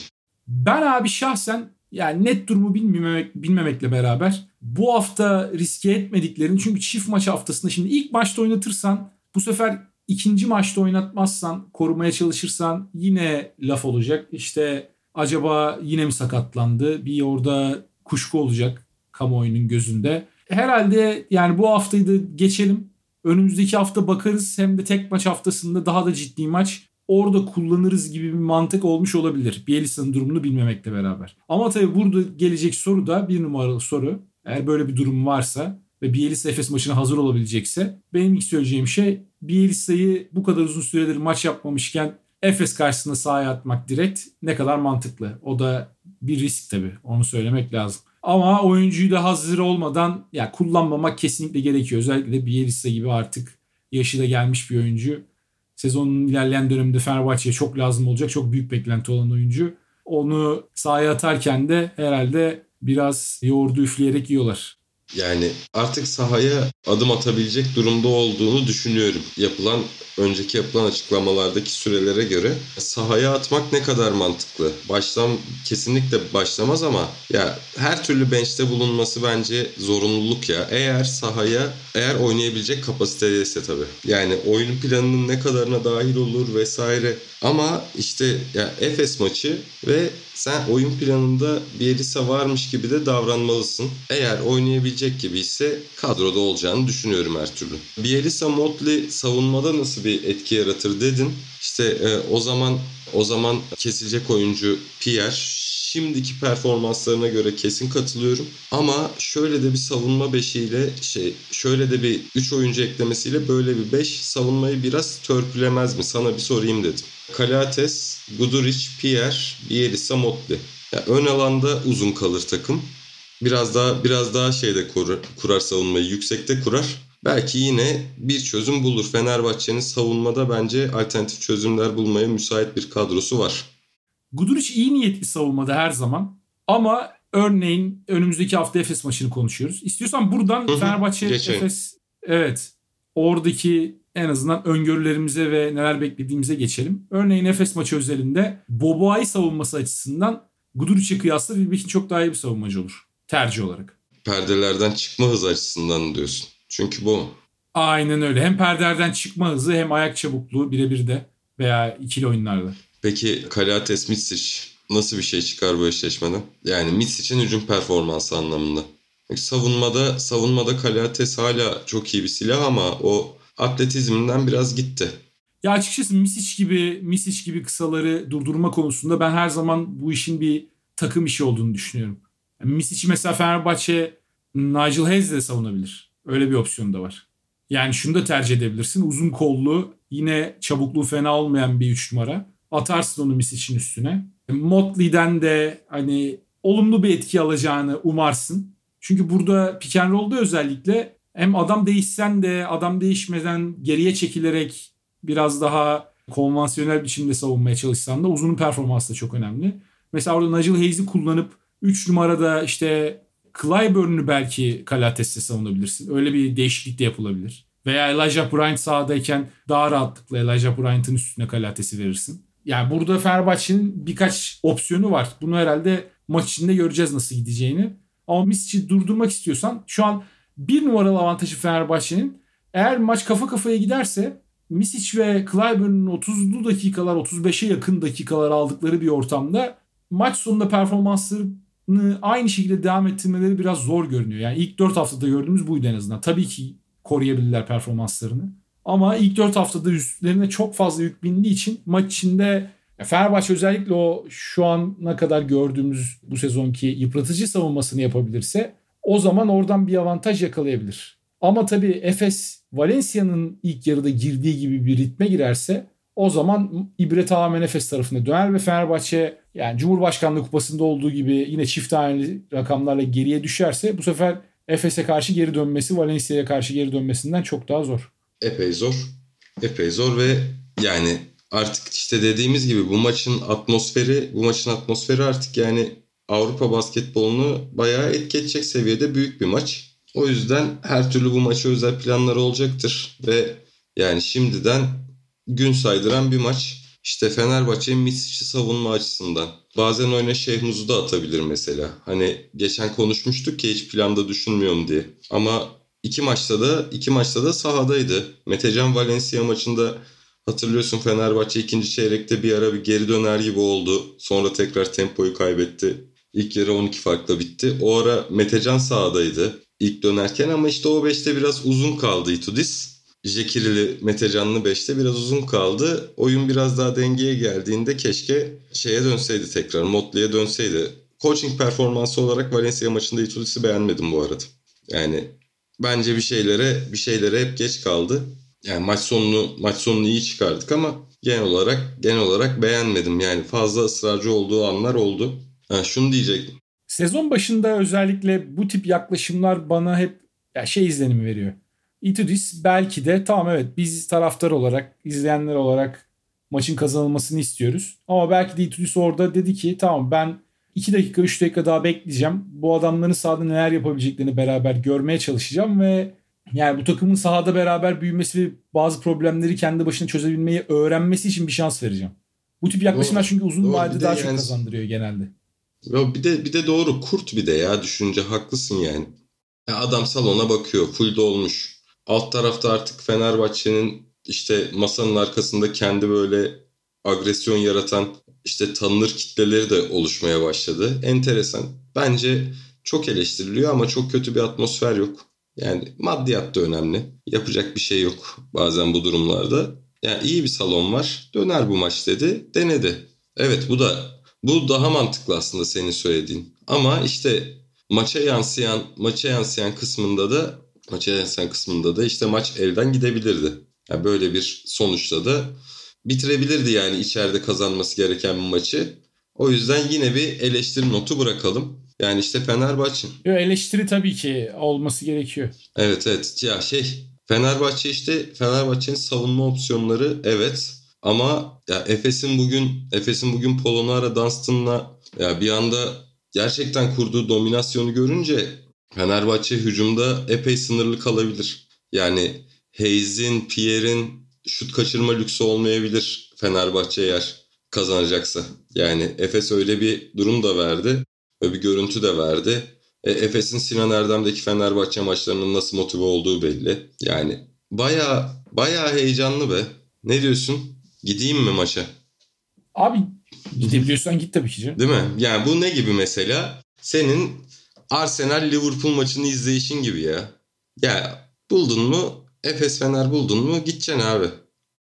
Ben abi şahsen yani net durumu bilmemek, bilmemekle beraber bu hafta riske etmediklerini çünkü çift maç haftasında şimdi ilk maçta oynatırsan bu sefer ikinci maçta oynatmazsan korumaya çalışırsan yine laf olacak. İşte acaba yine mi sakatlandı? Bir orada kuşku olacak kamuoyunun gözünde. Herhalde yani bu haftayı da geçelim. Önümüzdeki hafta bakarız hem de tek maç haftasında daha da ciddi maç orada kullanırız gibi bir mantık olmuş olabilir. Bielitsa'nın durumunu bilmemekle beraber. Ama tabii burada gelecek soru da bir numaralı soru. Eğer böyle bir durum varsa ve Bielitsa Efes maçına hazır olabilecekse benim ilk söyleyeceğim şey Bielitsa'yı bu kadar uzun süredir maç yapmamışken Efes karşısında sahaya atmak direkt ne kadar mantıklı. O da bir risk tabii. Onu söylemek lazım. Ama oyuncuyu da hazır olmadan ya kullanmamak kesinlikle gerekiyor. Özellikle Bielitsa gibi artık yaşı da gelmiş bir oyuncu. Sezonun ilerleyen döneminde Fenerbahçe'ye çok lazım olacak. Çok büyük beklenti olan oyuncu. Onu sahaya atarken de herhalde biraz yoğurdu üfleyerek yiyorlar. Yani artık sahaya adım atabilecek durumda olduğunu düşünüyorum. Yapılan önceki yapılan açıklamalardaki sürelere göre sahaya atmak ne kadar mantıklı? Başlam kesinlikle başlamaz ama ya her türlü bench'te bulunması bence zorunluluk ya. Eğer sahaya eğer oynayabilecek kapasitedeyse tabii. Yani oyun planının ne kadarına dahil olur vesaire. Ama işte ya Efes maçı ve sen oyun planında Bielisa varmış gibi de davranmalısın. Eğer oynayabilecek gibi ise kadroda olacağını düşünüyorum her türlü. Bielisa Motley savunmada nasıl bir etki yaratır dedin. İşte e, o zaman o zaman kesilecek oyuncu Pierre şimdiki performanslarına göre kesin katılıyorum. Ama şöyle de bir savunma beşiyle şey şöyle de bir 3 oyuncu eklemesiyle böyle bir 5 savunmayı biraz törpülemez mi? Sana bir sorayım dedim. Kalates, Guduric, Pierre, Bielisa, Motley. Yani ön alanda uzun kalır takım. Biraz daha biraz daha şeyde kurar, kurar savunmayı yüksekte kurar. Belki yine bir çözüm bulur. Fenerbahçe'nin savunmada bence alternatif çözümler bulmaya müsait bir kadrosu var. Guduric iyi niyetli savunmada her zaman. Ama örneğin önümüzdeki hafta Efes maçını konuşuyoruz. İstiyorsan buradan Fenerbahçe. Efes evet oradaki en azından öngörülerimize ve neler beklediğimize geçelim. Örneğin Efes maçı özelinde Boboa'yı savunması açısından Guduric'e kıyasla Wilbeck'in çok daha iyi bir savunmacı olur. Tercih olarak. Perdelerden çıkma hızı açısından diyorsun. Çünkü bu. Aynen öyle. Hem perdelerden çıkma hızı hem ayak çabukluğu birebir de veya ikili oyunlarda. Peki Kalates Mitsic nasıl bir şey çıkar bu eşleşmeden? Yani Mitsic'in hücum performansı anlamında. Savunmada savunmada Kalates hala çok iyi bir silah ama o atletizminden biraz gitti. Ya açıkçası Misic gibi Misic gibi kısaları durdurma konusunda ben her zaman bu işin bir takım işi olduğunu düşünüyorum. Yani Misic'i mesela Fenerbahçe Nigel Hayes de savunabilir. Öyle bir opsiyon da var. Yani şunu da tercih edebilirsin. Uzun kollu yine çabukluğu fena olmayan bir 3 numara. Atarsın onu Misic'in üstüne. Motley'den de hani olumlu bir etki alacağını umarsın. Çünkü burada pick and roll'da özellikle hem adam değişsen de adam değişmeden geriye çekilerek biraz daha konvansiyonel biçimde savunmaya çalışsan da uzunun performansı da çok önemli. Mesela orada Nigel Hayes'i kullanıp 3 numarada işte Clyburn'u belki Kalates'te savunabilirsin. Öyle bir değişiklik de yapılabilir. Veya Elijah Bryant sahadayken daha rahatlıkla Elijah Bryant'ın üstüne Kalates'i verirsin. Yani burada Fenerbahçe'nin birkaç opsiyonu var. Bunu herhalde maç içinde göreceğiz nasıl gideceğini. Ama Misic'i durdurmak istiyorsan şu an bir numaralı avantajı Fenerbahçe'nin eğer maç kafa kafaya giderse Misic ve Clyburn'un 30'lu dakikalar 35'e yakın dakikalar aldıkları bir ortamda maç sonunda performanslarını aynı şekilde devam ettirmeleri biraz zor görünüyor. Yani ilk 4 haftada gördüğümüz buydu en azından. Tabii ki koruyabilirler performanslarını. Ama ilk 4 haftada üstlerine çok fazla yük bindiği için maç içinde Fenerbahçe özellikle o şu ana kadar gördüğümüz bu sezonki yıpratıcı savunmasını yapabilirse o zaman oradan bir avantaj yakalayabilir. Ama tabii Efes Valencia'nın ilk yarıda girdiği gibi bir ritme girerse o zaman ibre tamamen Efes tarafına döner ve Fenerbahçe yani Cumhurbaşkanlığı kupasında olduğu gibi yine çift taneli rakamlarla geriye düşerse bu sefer Efes'e karşı geri dönmesi Valencia'ya karşı geri dönmesinden çok daha zor. Epey zor. Epey zor ve yani artık işte dediğimiz gibi bu maçın atmosferi, bu maçın atmosferi artık yani Avrupa basketbolunu bayağı etki edecek seviyede büyük bir maç. O yüzden her türlü bu maça özel planları olacaktır ve yani şimdiden gün saydıran bir maç. İşte Fenerbahçe'nin Misic'i savunma açısından. Bazen oyuna Şehmuz'u da atabilir mesela. Hani geçen konuşmuştuk ki hiç planda düşünmüyorum diye. Ama iki maçta da iki maçta da sahadaydı. Metecan Valencia maçında hatırlıyorsun Fenerbahçe ikinci çeyrekte bir ara bir geri döner gibi oldu. Sonra tekrar tempoyu kaybetti. İlk yarı 12 farkla bitti. O ara Metecan sahadaydı ilk dönerken ama işte o 5'te biraz uzun kaldı Itudis. Jekirili Metecanlı 5'te biraz uzun kaldı. Oyun biraz daha dengeye geldiğinde keşke şeye dönseydi tekrar. Motley'e dönseydi. Coaching performansı olarak Valencia maçında Itudis'i beğenmedim bu arada. Yani bence bir şeylere bir şeylere hep geç kaldı. Yani maç sonunu maç sonunu iyi çıkardık ama genel olarak genel olarak beğenmedim. Yani fazla ısrarcı olduğu anlar oldu. Ha, şunu diyecektim. Sezon başında özellikle bu tip yaklaşımlar bana hep ya şey izlenimi veriyor. Itudis belki de tamam evet biz taraftar olarak, izleyenler olarak maçın kazanılmasını istiyoruz. Ama belki de Itudis orada dedi ki tamam ben 2 dakika 3 dakika daha bekleyeceğim. Bu adamların sahada neler yapabileceklerini beraber görmeye çalışacağım ve yani bu takımın sahada beraber büyümesi ve bazı problemleri kendi başına çözebilmeyi öğrenmesi için bir şans vereceğim. Bu tip yaklaşımlar çünkü uzun vadede daha yani, çok kazandırıyor genelde. Ya bir de bir de doğru kurt bir de ya düşünce haklısın yani. Ya adam salona bakıyor full dolmuş. Alt tarafta artık Fenerbahçe'nin işte masanın arkasında kendi böyle agresyon yaratan işte tanınır kitleleri de oluşmaya başladı. Enteresan. Bence çok eleştiriliyor ama çok kötü bir atmosfer yok. Yani maddiyat da önemli. Yapacak bir şey yok bazen bu durumlarda. Yani iyi bir salon var. Döner bu maç dedi. Denedi. Evet bu da bu daha mantıklı aslında senin söylediğin. Ama işte maça yansıyan maça yansıyan kısmında da maça yansıyan kısmında da işte maç elden gidebilirdi. Yani böyle bir sonuçta da bitirebilirdi yani içeride kazanması gereken bir maçı. O yüzden yine bir eleştiri notu bırakalım. Yani işte Fenerbahçe. Yo, eleştiri tabii ki olması gerekiyor. Evet evet. Ya şey Fenerbahçe işte Fenerbahçe'nin savunma opsiyonları evet ama ya Efes'in bugün Efes'in bugün Polonara Dunstan'la ya bir anda gerçekten kurduğu dominasyonu görünce Fenerbahçe hücumda epey sınırlı kalabilir. Yani Hayes'in, Pierre'in şut kaçırma lüksü olmayabilir Fenerbahçe eğer kazanacaksa. Yani Efes öyle bir durum da verdi. Öyle bir görüntü de verdi. E, Efes'in Sinan Erdem'deki Fenerbahçe maçlarının nasıl motive olduğu belli. Yani baya baya heyecanlı be. Ne diyorsun? Gideyim mi maça? Abi gidebiliyorsan git tabii ki canım. Değil mi? Yani bu ne gibi mesela? Senin Arsenal Liverpool maçını izleyişin gibi ya. Ya buldun mu Efes Fener buldun mu gideceksin abi.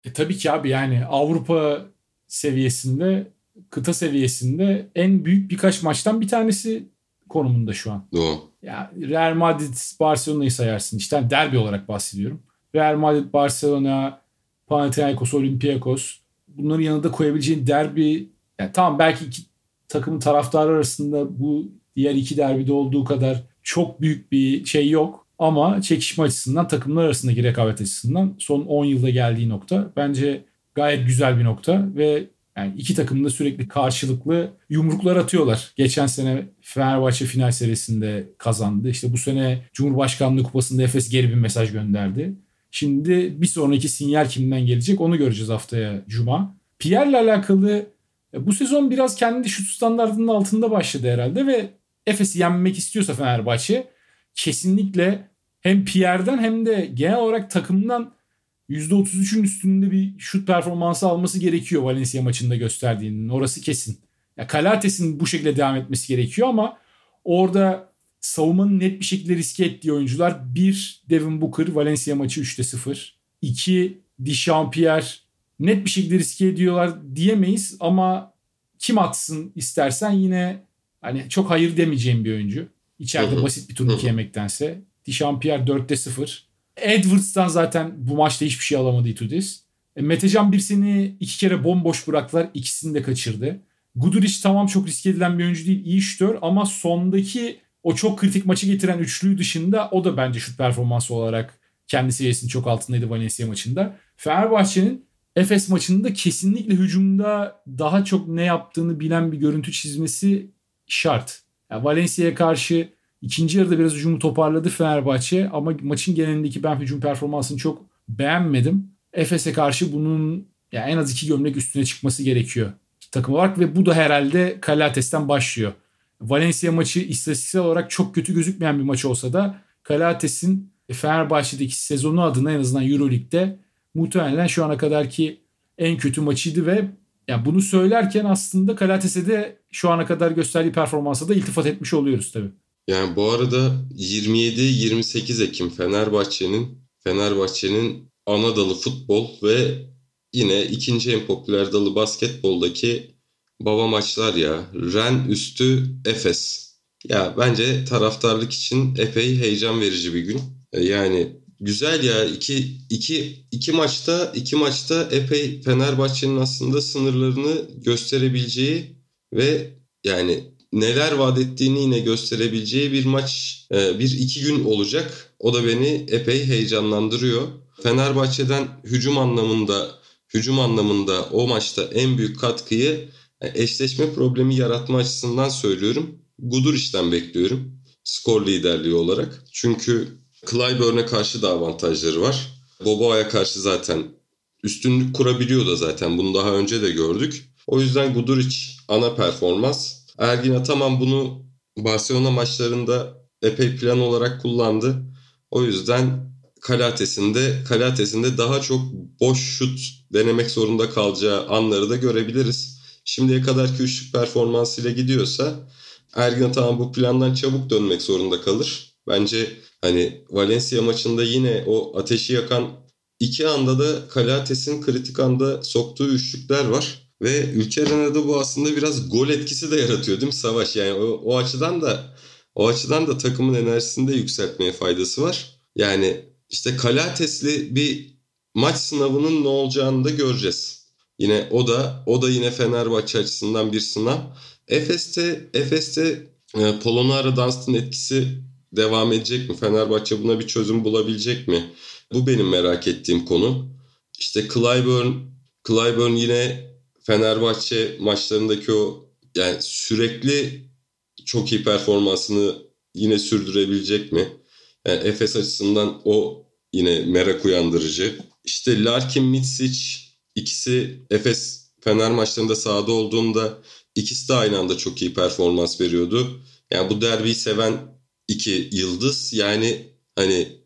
E tabii ki abi yani Avrupa seviyesinde kıta seviyesinde en büyük birkaç maçtan bir tanesi konumunda şu an. Doğru. Ya Real Madrid Barcelona'yı sayarsın. İşte derbi olarak bahsediyorum. Real Madrid, Barcelona, Panathinaikos, Olympiakos. Bunların yanında koyabileceğin derbi yani tamam belki iki takımın taraftarı arasında bu diğer iki derbide olduğu kadar çok büyük bir şey yok. Ama çekişme açısından takımlar arasındaki rekabet açısından son 10 yılda geldiği nokta bence gayet güzel bir nokta ve yani iki takım da sürekli karşılıklı yumruklar atıyorlar. Geçen sene Fenerbahçe final serisinde kazandı. İşte bu sene Cumhurbaşkanlığı Kupası'nda Efes geri bir mesaj gönderdi. Şimdi bir sonraki sinyal kimden gelecek onu göreceğiz haftaya Cuma. Pierre'le alakalı e, bu sezon biraz kendi şut standartının altında başladı herhalde ve Efes'i yenmek istiyorsa Fenerbahçe kesinlikle hem Pierre'den hem de genel olarak takımdan %33'ün üstünde bir şut performansı alması gerekiyor Valencia maçında gösterdiğinin. Orası kesin. Ya Kalates'in bu şekilde devam etmesi gerekiyor ama orada savunmanın net bir şekilde riske ettiği oyuncular bir Devin Booker Valencia maçı 3'te 0. 2 Dichampier net bir şekilde riske ediyorlar diyemeyiz ama kim atsın istersen yine hani çok hayır demeyeceğim bir oyuncu. İçeride basit bir turnike yemektense. Dichampier 4'te 0. Edwards'tan zaten bu maçta hiçbir şey alamadı Itudis. E, Metecan bir seni iki kere bomboş bıraktılar. ikisini de kaçırdı. Guduric tamam çok risk edilen bir oyuncu değil. iyi şütör ama sondaki o çok kritik maçı getiren üçlüyü dışında o da bence şut performansı olarak kendi seviyesinin çok altındaydı Valencia maçında. Fenerbahçe'nin Efes maçında kesinlikle hücumda daha çok ne yaptığını bilen bir görüntü çizmesi şart. Yani Valencia'ya karşı ikinci yarıda biraz hücumu toparladı Fenerbahçe ama maçın genelindeki ben hücum performansını çok beğenmedim. Efes'e karşı bunun yani en az iki gömlek üstüne çıkması gerekiyor takım olarak ve bu da herhalde Kalates'ten başlıyor. Valencia maçı istatistiksel olarak çok kötü gözükmeyen bir maç olsa da Kalates'in Fenerbahçe'deki sezonu adına en azından Euroleague'de muhtemelen şu ana kadarki en kötü maçıydı ve yani bunu söylerken aslında Kalates'e de şu ana kadar gösterdiği performansa da iltifat etmiş oluyoruz tabii. Yani bu arada 27-28 Ekim Fenerbahçe'nin Fenerbahçe'nin ana dalı futbol ve yine ikinci en popüler dalı basketboldaki baba maçlar ya. Ren üstü Efes. Ya bence taraftarlık için epey heyecan verici bir gün. E, yani güzel ya iki, iki, iki maçta iki maçta epey Fenerbahçe'nin aslında sınırlarını gösterebileceği ve yani neler vaat ettiğini yine gösterebileceği bir maç e, bir iki gün olacak. O da beni epey heyecanlandırıyor. Fenerbahçe'den hücum anlamında hücum anlamında o maçta en büyük katkıyı eşleşme problemi yaratma açısından söylüyorum. Guduric'den bekliyorum skor liderliği olarak. Çünkü Clyburn'e karşı da avantajları var. Boboa'ya karşı zaten üstünlük kurabiliyor da zaten. Bunu daha önce de gördük. O yüzden Guduric ana performans. Ergin Ataman bunu Barcelona maçlarında epey plan olarak kullandı. O yüzden Kalates'inde Kalates'inde daha çok boş şut denemek zorunda kalacağı anları da görebiliriz. Şimdiye kadarki üçlük performansıyla gidiyorsa Ergin Ataman bu plandan çabuk dönmek zorunda kalır. Bence hani Valencia maçında yine o ateşi yakan iki anda da Kalates'in kritik anda soktuğu üçlükler var. Ve ülke arenada bu aslında biraz gol etkisi de yaratıyor değil mi Savaş? Yani o, o açıdan da o açıdan da takımın enerjisini de yükseltmeye faydası var. Yani işte Kalates'li bir maç sınavının ne olacağını da göreceğiz. Yine o da o da yine Fenerbahçe açısından bir sınav. Efes'te Efes'te e, Polonara Dunst'ın etkisi devam edecek mi? Fenerbahçe buna bir çözüm bulabilecek mi? Bu benim merak ettiğim konu. İşte Clyburn Clyburn yine Fenerbahçe maçlarındaki o yani sürekli çok iyi performansını yine sürdürebilecek mi? Yani Efes açısından o yine merak uyandırıcı. İşte Larkin, Mitsic ikisi Efes Fener maçlarında sahada olduğunda ikisi de aynı anda çok iyi performans veriyordu. Yani bu derbiyi seven iki yıldız. Yani hani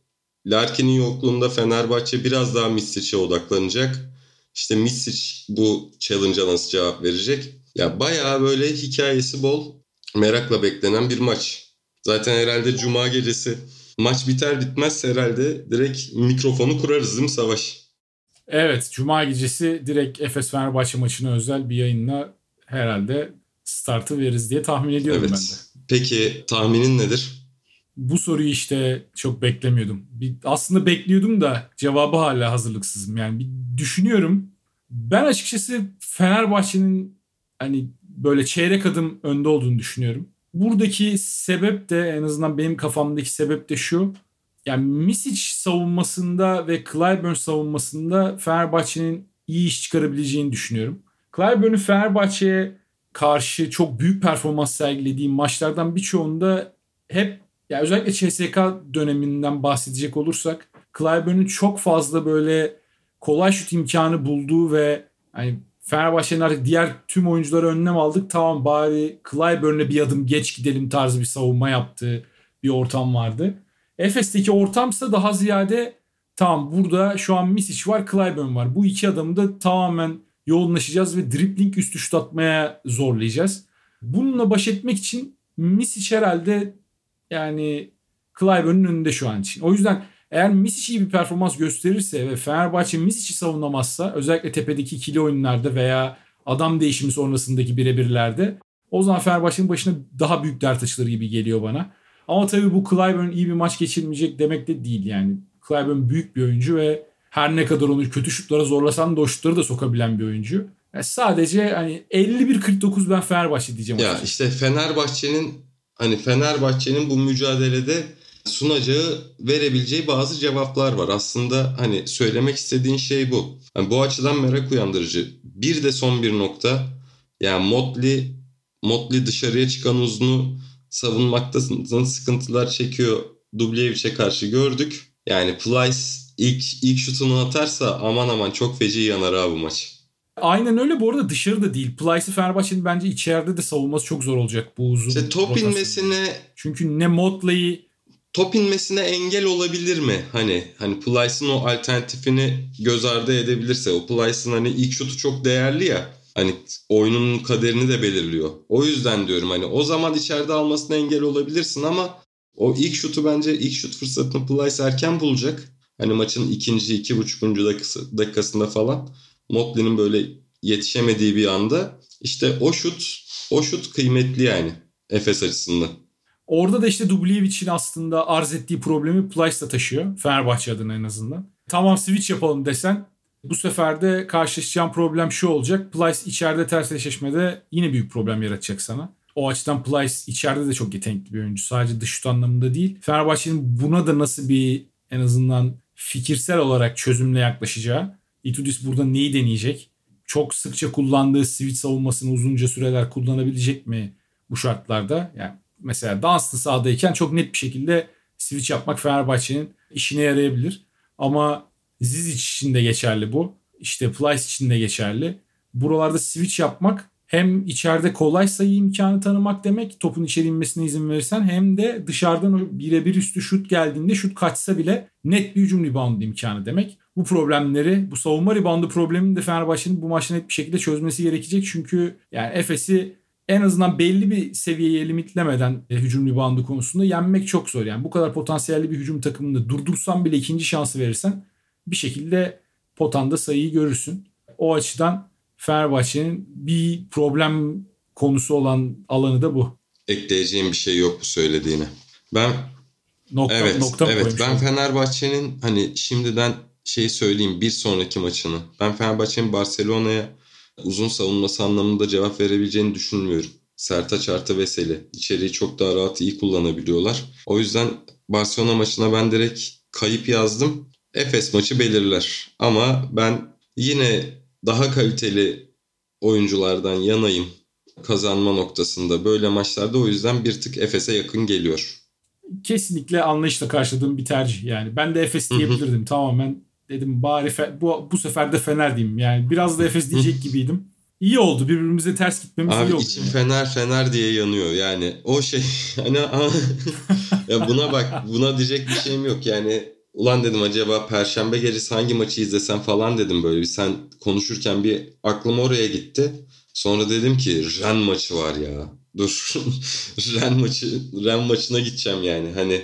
Larkin'in yokluğunda Fenerbahçe biraz daha Mitsic'e odaklanacak. İşte Misic bu challenge'a nasıl cevap verecek? Ya bayağı böyle hikayesi bol, merakla beklenen bir maç. Zaten herhalde cuma gecesi maç biter bitmez herhalde direkt mikrofonu kurarız değil mi Savaş? Evet, cuma gecesi direkt Efes Fenerbahçe maçına özel bir yayınla herhalde startı veririz diye tahmin ediyorum evet. ben de. Peki tahminin nedir? Bu soruyu işte çok beklemiyordum. Bir, aslında bekliyordum da cevabı hala hazırlıksızım. Yani bir düşünüyorum. Ben açıkçası Fenerbahçe'nin hani böyle çeyrek adım önde olduğunu düşünüyorum. Buradaki sebep de en azından benim kafamdaki sebep de şu. Yani Misic savunmasında ve Clyburn savunmasında Fenerbahçe'nin iyi iş çıkarabileceğini düşünüyorum. Clyburn'un Fenerbahçe'ye karşı çok büyük performans sergilediği maçlardan birçoğunda hep yani özellikle CSK döneminden bahsedecek olursak Clyburn'un çok fazla böyle kolay şut imkanı bulduğu ve hani Fenerbahçe'nin artık diğer tüm oyuncuları önlem aldık. Tamam bari Clyburn'e bir adım geç gidelim tarzı bir savunma yaptığı bir ortam vardı. Efes'teki ortamsa daha ziyade tamam burada şu an Misic var Clyburn var. Bu iki adamı da tamamen yoğunlaşacağız ve dribbling üstü şut atmaya zorlayacağız. Bununla baş etmek için Misic herhalde yani Clyburn'un önünde şu an için. O yüzden eğer Misic iyi bir performans gösterirse ve Fenerbahçe Misic'i savunamazsa özellikle tepedeki ikili oyunlarda veya adam değişimi sonrasındaki birebirlerde o zaman Fenerbahçe'nin başına daha büyük dert açılır gibi geliyor bana. Ama tabii bu Clyburn iyi bir maç geçirmeyecek demek de değil yani. Clyburn büyük bir oyuncu ve her ne kadar onu kötü şutlara zorlasan da o şutları da sokabilen bir oyuncu. Yani sadece hani 51-49 ben Fenerbahçe diyeceğim. Ya işte Fenerbahçe'nin hani Fenerbahçe'nin bu mücadelede sunacağı, verebileceği bazı cevaplar var. Aslında hani söylemek istediğin şey bu. Yani bu açıdan merak uyandırıcı. Bir de son bir nokta. Yani Motley, Motley dışarıya çıkan uzunu savunmakta sıkıntılar çekiyor. Dubljević'e karşı gördük. Yani Plyce ilk, ilk şutunu atarsa aman aman çok feci yanar abi bu maç. Aynen öyle bu arada dışarıda değil. Plyce'ı Fenerbahçe'nin bence içeride de savunması çok zor olacak bu uzun. İşte top rotasyon. inmesine... Çünkü ne Motley'i top inmesine engel olabilir mi? Hani hani Plyce'ın o alternatifini göz ardı edebilirse. O Plyce'ın hani ilk şutu çok değerli ya. Hani oyunun kaderini de belirliyor. O yüzden diyorum hani o zaman içeride almasına engel olabilirsin ama o ilk şutu bence ilk şut fırsatını Plyce erken bulacak. Hani maçın ikinci, iki buçukuncu dakikası, dakikasında falan Motley'nin böyle yetişemediği bir anda işte o şut o şut kıymetli yani Efes açısından. Orada da işte Dubljevic'in aslında arz ettiği problemi Plyce da taşıyor. Fenerbahçe adına en azından. Tamam switch yapalım desen bu sefer de karşılaşacağım problem şu olacak. Plyce içeride ters eşleşmede yine büyük problem yaratacak sana. O açıdan Plyce içeride de çok yetenekli bir oyuncu. Sadece dış şut anlamında değil. Fenerbahçe'nin buna da nasıl bir en azından fikirsel olarak çözümle yaklaşacağı. Itudis burada neyi deneyecek? Çok sıkça kullandığı switch savunmasını uzunca süreler kullanabilecek mi bu şartlarda? Yani mesela Dunstan sahadayken çok net bir şekilde switch yapmak Fenerbahçe'nin işine yarayabilir. Ama Zizic için de geçerli bu. İşte Plyce için de geçerli. Buralarda switch yapmak hem içeride kolay sayı imkanı tanımak demek topun içeri inmesine izin verirsen hem de dışarıdan birebir üstü şut geldiğinde şut kaçsa bile net bir hücum rebound imkanı demek. Bu problemleri, bu savunma reboundu problemini de Fenerbahçe'nin bu maçta net bir şekilde çözmesi gerekecek. Çünkü yani Efes'i en azından belli bir seviyeye limitlemeden e, hücum reboundu konusunda yenmek çok zor. Yani bu kadar potansiyelli bir hücum takımında durdursan bile ikinci şansı verirsen bir şekilde potanda sayıyı görürsün. O açıdan Fenerbahçe'nin bir problem konusu olan alanı da bu. Ekleyeceğim bir şey yok bu söylediğine. Ben nokta, evet, nokta evet ben Fenerbahçe'nin hani şimdiden şey söyleyeyim bir sonraki maçını. Ben Fenerbahçe'nin Barcelona'ya uzun savunması anlamında cevap verebileceğini düşünmüyorum. Sertaç artı Veseli. içeriği çok daha rahat iyi kullanabiliyorlar. O yüzden Barcelona maçına ben direkt kayıp yazdım. Efes maçı belirler. Ama ben yine daha kaliteli oyunculardan yanayım kazanma noktasında böyle maçlarda o yüzden bir tık Efes'e yakın geliyor. Kesinlikle anlayışla karşıladığım bir tercih yani. Ben de Efes diyebilirdim tamamen dedim bari fe, bu, bu sefer de Fener diyeyim. Yani biraz da Efes diyecek gibiydim. İyi oldu birbirimize ters gitmemiz Abi iyi oldu. içim yani. Fener Fener diye yanıyor yani. O şey hani ya buna bak buna diyecek bir şeyim yok yani. Ulan dedim acaba perşembe gecesi hangi maçı izlesem falan dedim böyle bir sen konuşurken bir aklım oraya gitti. Sonra dedim ki Ren maçı var ya. Dur Ren maçı Ren maçına gideceğim yani. Hani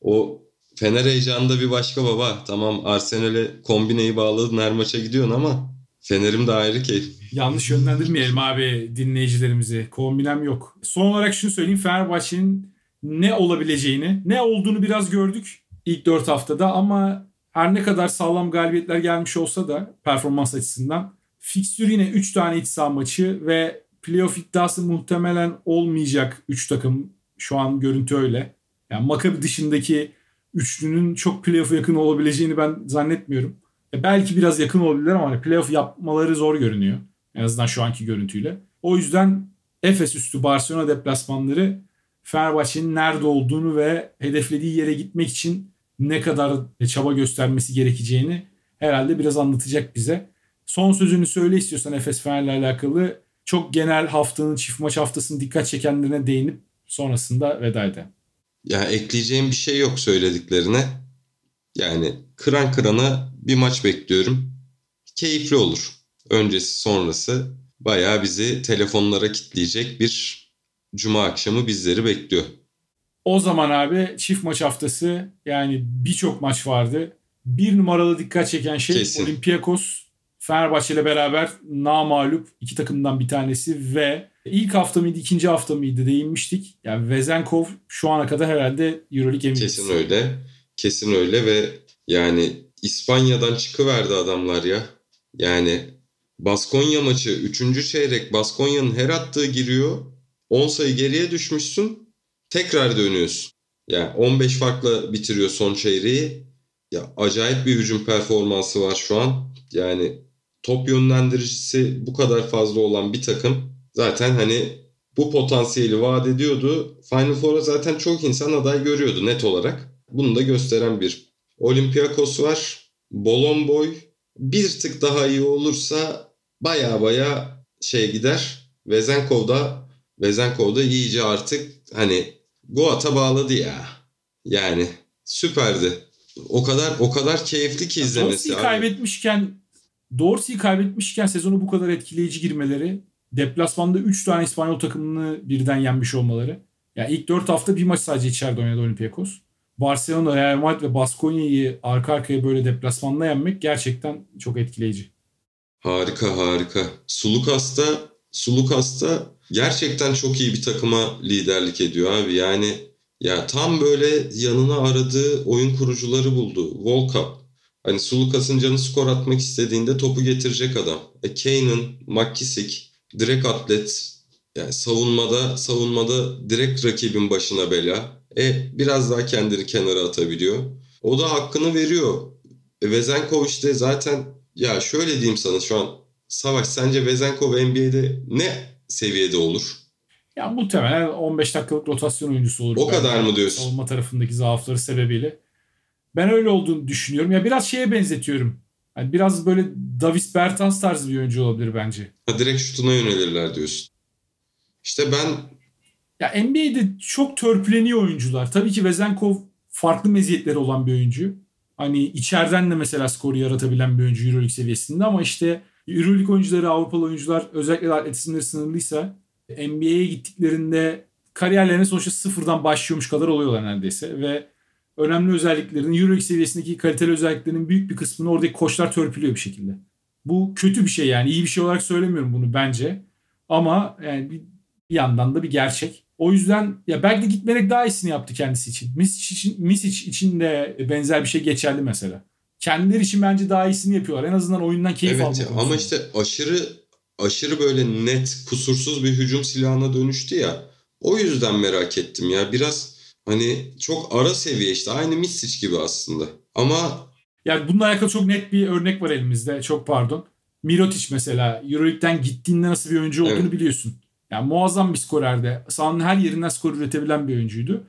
o Fener heyecanında bir başka baba. Tamam Arsenal'e kombineyi bağladın her maça gidiyorsun ama Fener'im de ayrı keyif. Yanlış yönlendirmeyelim abi dinleyicilerimizi. Kombinem yok. Son olarak şunu söyleyeyim. Fenerbahçe'nin ne olabileceğini, ne olduğunu biraz gördük ilk 4 haftada ama her ne kadar sağlam galibiyetler gelmiş olsa da performans açısından fikstür yine 3 tane iç saha maçı ve playoff iddiası muhtemelen olmayacak 3 takım. Şu an görüntü öyle. Yani Maccabi dışındaki üçlünün çok playoff'a yakın olabileceğini ben zannetmiyorum. E belki biraz yakın olabilirler ama hani playoff yapmaları zor görünüyor. En azından şu anki görüntüyle. O yüzden Efes üstü Barcelona deplasmanları Fenerbahçe'nin nerede olduğunu ve hedeflediği yere gitmek için ne kadar çaba göstermesi gerekeceğini herhalde biraz anlatacak bize. Son sözünü söyle istiyorsan Efes Fener'le alakalı çok genel haftanın çift maç haftasının dikkat çekenlerine değinip sonrasında veda edelim. Ya ekleyeceğim bir şey yok söylediklerine. Yani kıran kırana bir maç bekliyorum. Keyifli olur. Öncesi sonrası bayağı bizi telefonlara kitleyecek bir cuma akşamı bizleri bekliyor. O zaman abi çift maç haftası yani birçok maç vardı. Bir numaralı dikkat çeken şey Kesin. Olympiakos Fenerbahçe ile beraber namalup iki takımdan bir tanesi ve ilk hafta mıydı ikinci hafta mıydı değinmiştik. Yani Vezenkov şu ana kadar herhalde Euroleague MVP'si. Kesin öyle. Kesin öyle ve yani İspanya'dan çıkıverdi adamlar ya. Yani Baskonya maçı 3. çeyrek Baskonya'nın her attığı giriyor. 10 sayı geriye düşmüşsün. Tekrar dönüyorsun. Yani 15 farkla bitiriyor son çeyreği. Ya acayip bir hücum performansı var şu an. Yani top yönlendiricisi bu kadar fazla olan bir takım zaten hani bu potansiyeli vaat ediyordu. Final Four'a zaten çok insan aday görüyordu net olarak. Bunu da gösteren bir Olympiakos var. Bolomboy bir tık daha iyi olursa baya baya şey gider. Vezenkov da Vezenkov da iyice artık hani Goat'a bağladı ya. Yani süperdi. O kadar o kadar keyifli ki izlemesi. Dorsey'i kaybetmişken Dorsey'i kaybetmişken sezonu bu kadar etkileyici girmeleri, deplasmanda 3 tane İspanyol takımını birden yenmiş olmaları. Ya yani ilk 4 hafta bir maç sadece içeride oynadı Olympiakos. Barcelona, Real Madrid ve Baskonya'yı arka arkaya böyle deplasmanda yenmek gerçekten çok etkileyici. Harika harika. Sulukas'ta Sulukas'ta gerçekten çok iyi bir takıma liderlik ediyor abi. Yani ya tam böyle yanına aradığı oyun kurucuları buldu. Volkap. Hani Sulukas'ın canı skor atmak istediğinde topu getirecek adam. E Kane'ın, McKissick, direkt atlet. Yani savunmada savunmada direkt rakibin başına bela. E biraz daha kendini kenara atabiliyor. O da hakkını veriyor. E, Vezenkov işte zaten ya şöyle diyeyim sana şu an Savaş sence Vezenkov NBA'de ne seviyede olur? Ya muhtemelen 15 dakikalık rotasyon oyuncusu olur. O kadar mı diyorsun? Savunma tarafındaki zaafları sebebiyle. Ben öyle olduğunu düşünüyorum. Ya biraz şeye benzetiyorum. Yani biraz böyle Davis Bertans tarzı bir oyuncu olabilir bence. Ha, direkt şutuna yönelirler diyorsun. İşte ben... Ya NBA'de çok törpüleniyor oyuncular. Tabii ki Vezenkov farklı meziyetleri olan bir oyuncu. Hani içeriden de mesela skoru yaratabilen bir oyuncu Euroleague seviyesinde ama işte Euroleague oyuncuları, Avrupalı oyuncular özellikle de atletizmleri sınırlıysa NBA'ye gittiklerinde kariyerlerine sonuçta sıfırdan başlıyormuş kadar oluyorlar neredeyse ve önemli özelliklerinin Euroleague seviyesindeki kaliteli özelliklerinin büyük bir kısmını oradaki koçlar törpülüyor bir şekilde. Bu kötü bir şey yani iyi bir şey olarak söylemiyorum bunu bence ama yani bir, bir yandan da bir gerçek. O yüzden ya belki de gitmerek daha iyisini yaptı kendisi için. Misic için, Misic için de benzer bir şey geçerli mesela. Kendileri için bence daha iyisini yapıyorlar. En azından oyundan keyif evet, almak. Ama işte aşırı aşırı böyle net kusursuz bir hücum silahına dönüştü ya. O yüzden merak ettim ya. Biraz hani çok ara seviye işte aynı Misic gibi aslında. Ama yani bununla alakalı çok net bir örnek var elimizde. Çok pardon. Mirotic mesela Euroleague'den gittiğinde nasıl bir oyuncu olduğunu evet. biliyorsun. Yani muazzam bir skorerde. Sahanın her yerinden skor üretebilen bir oyuncuydu.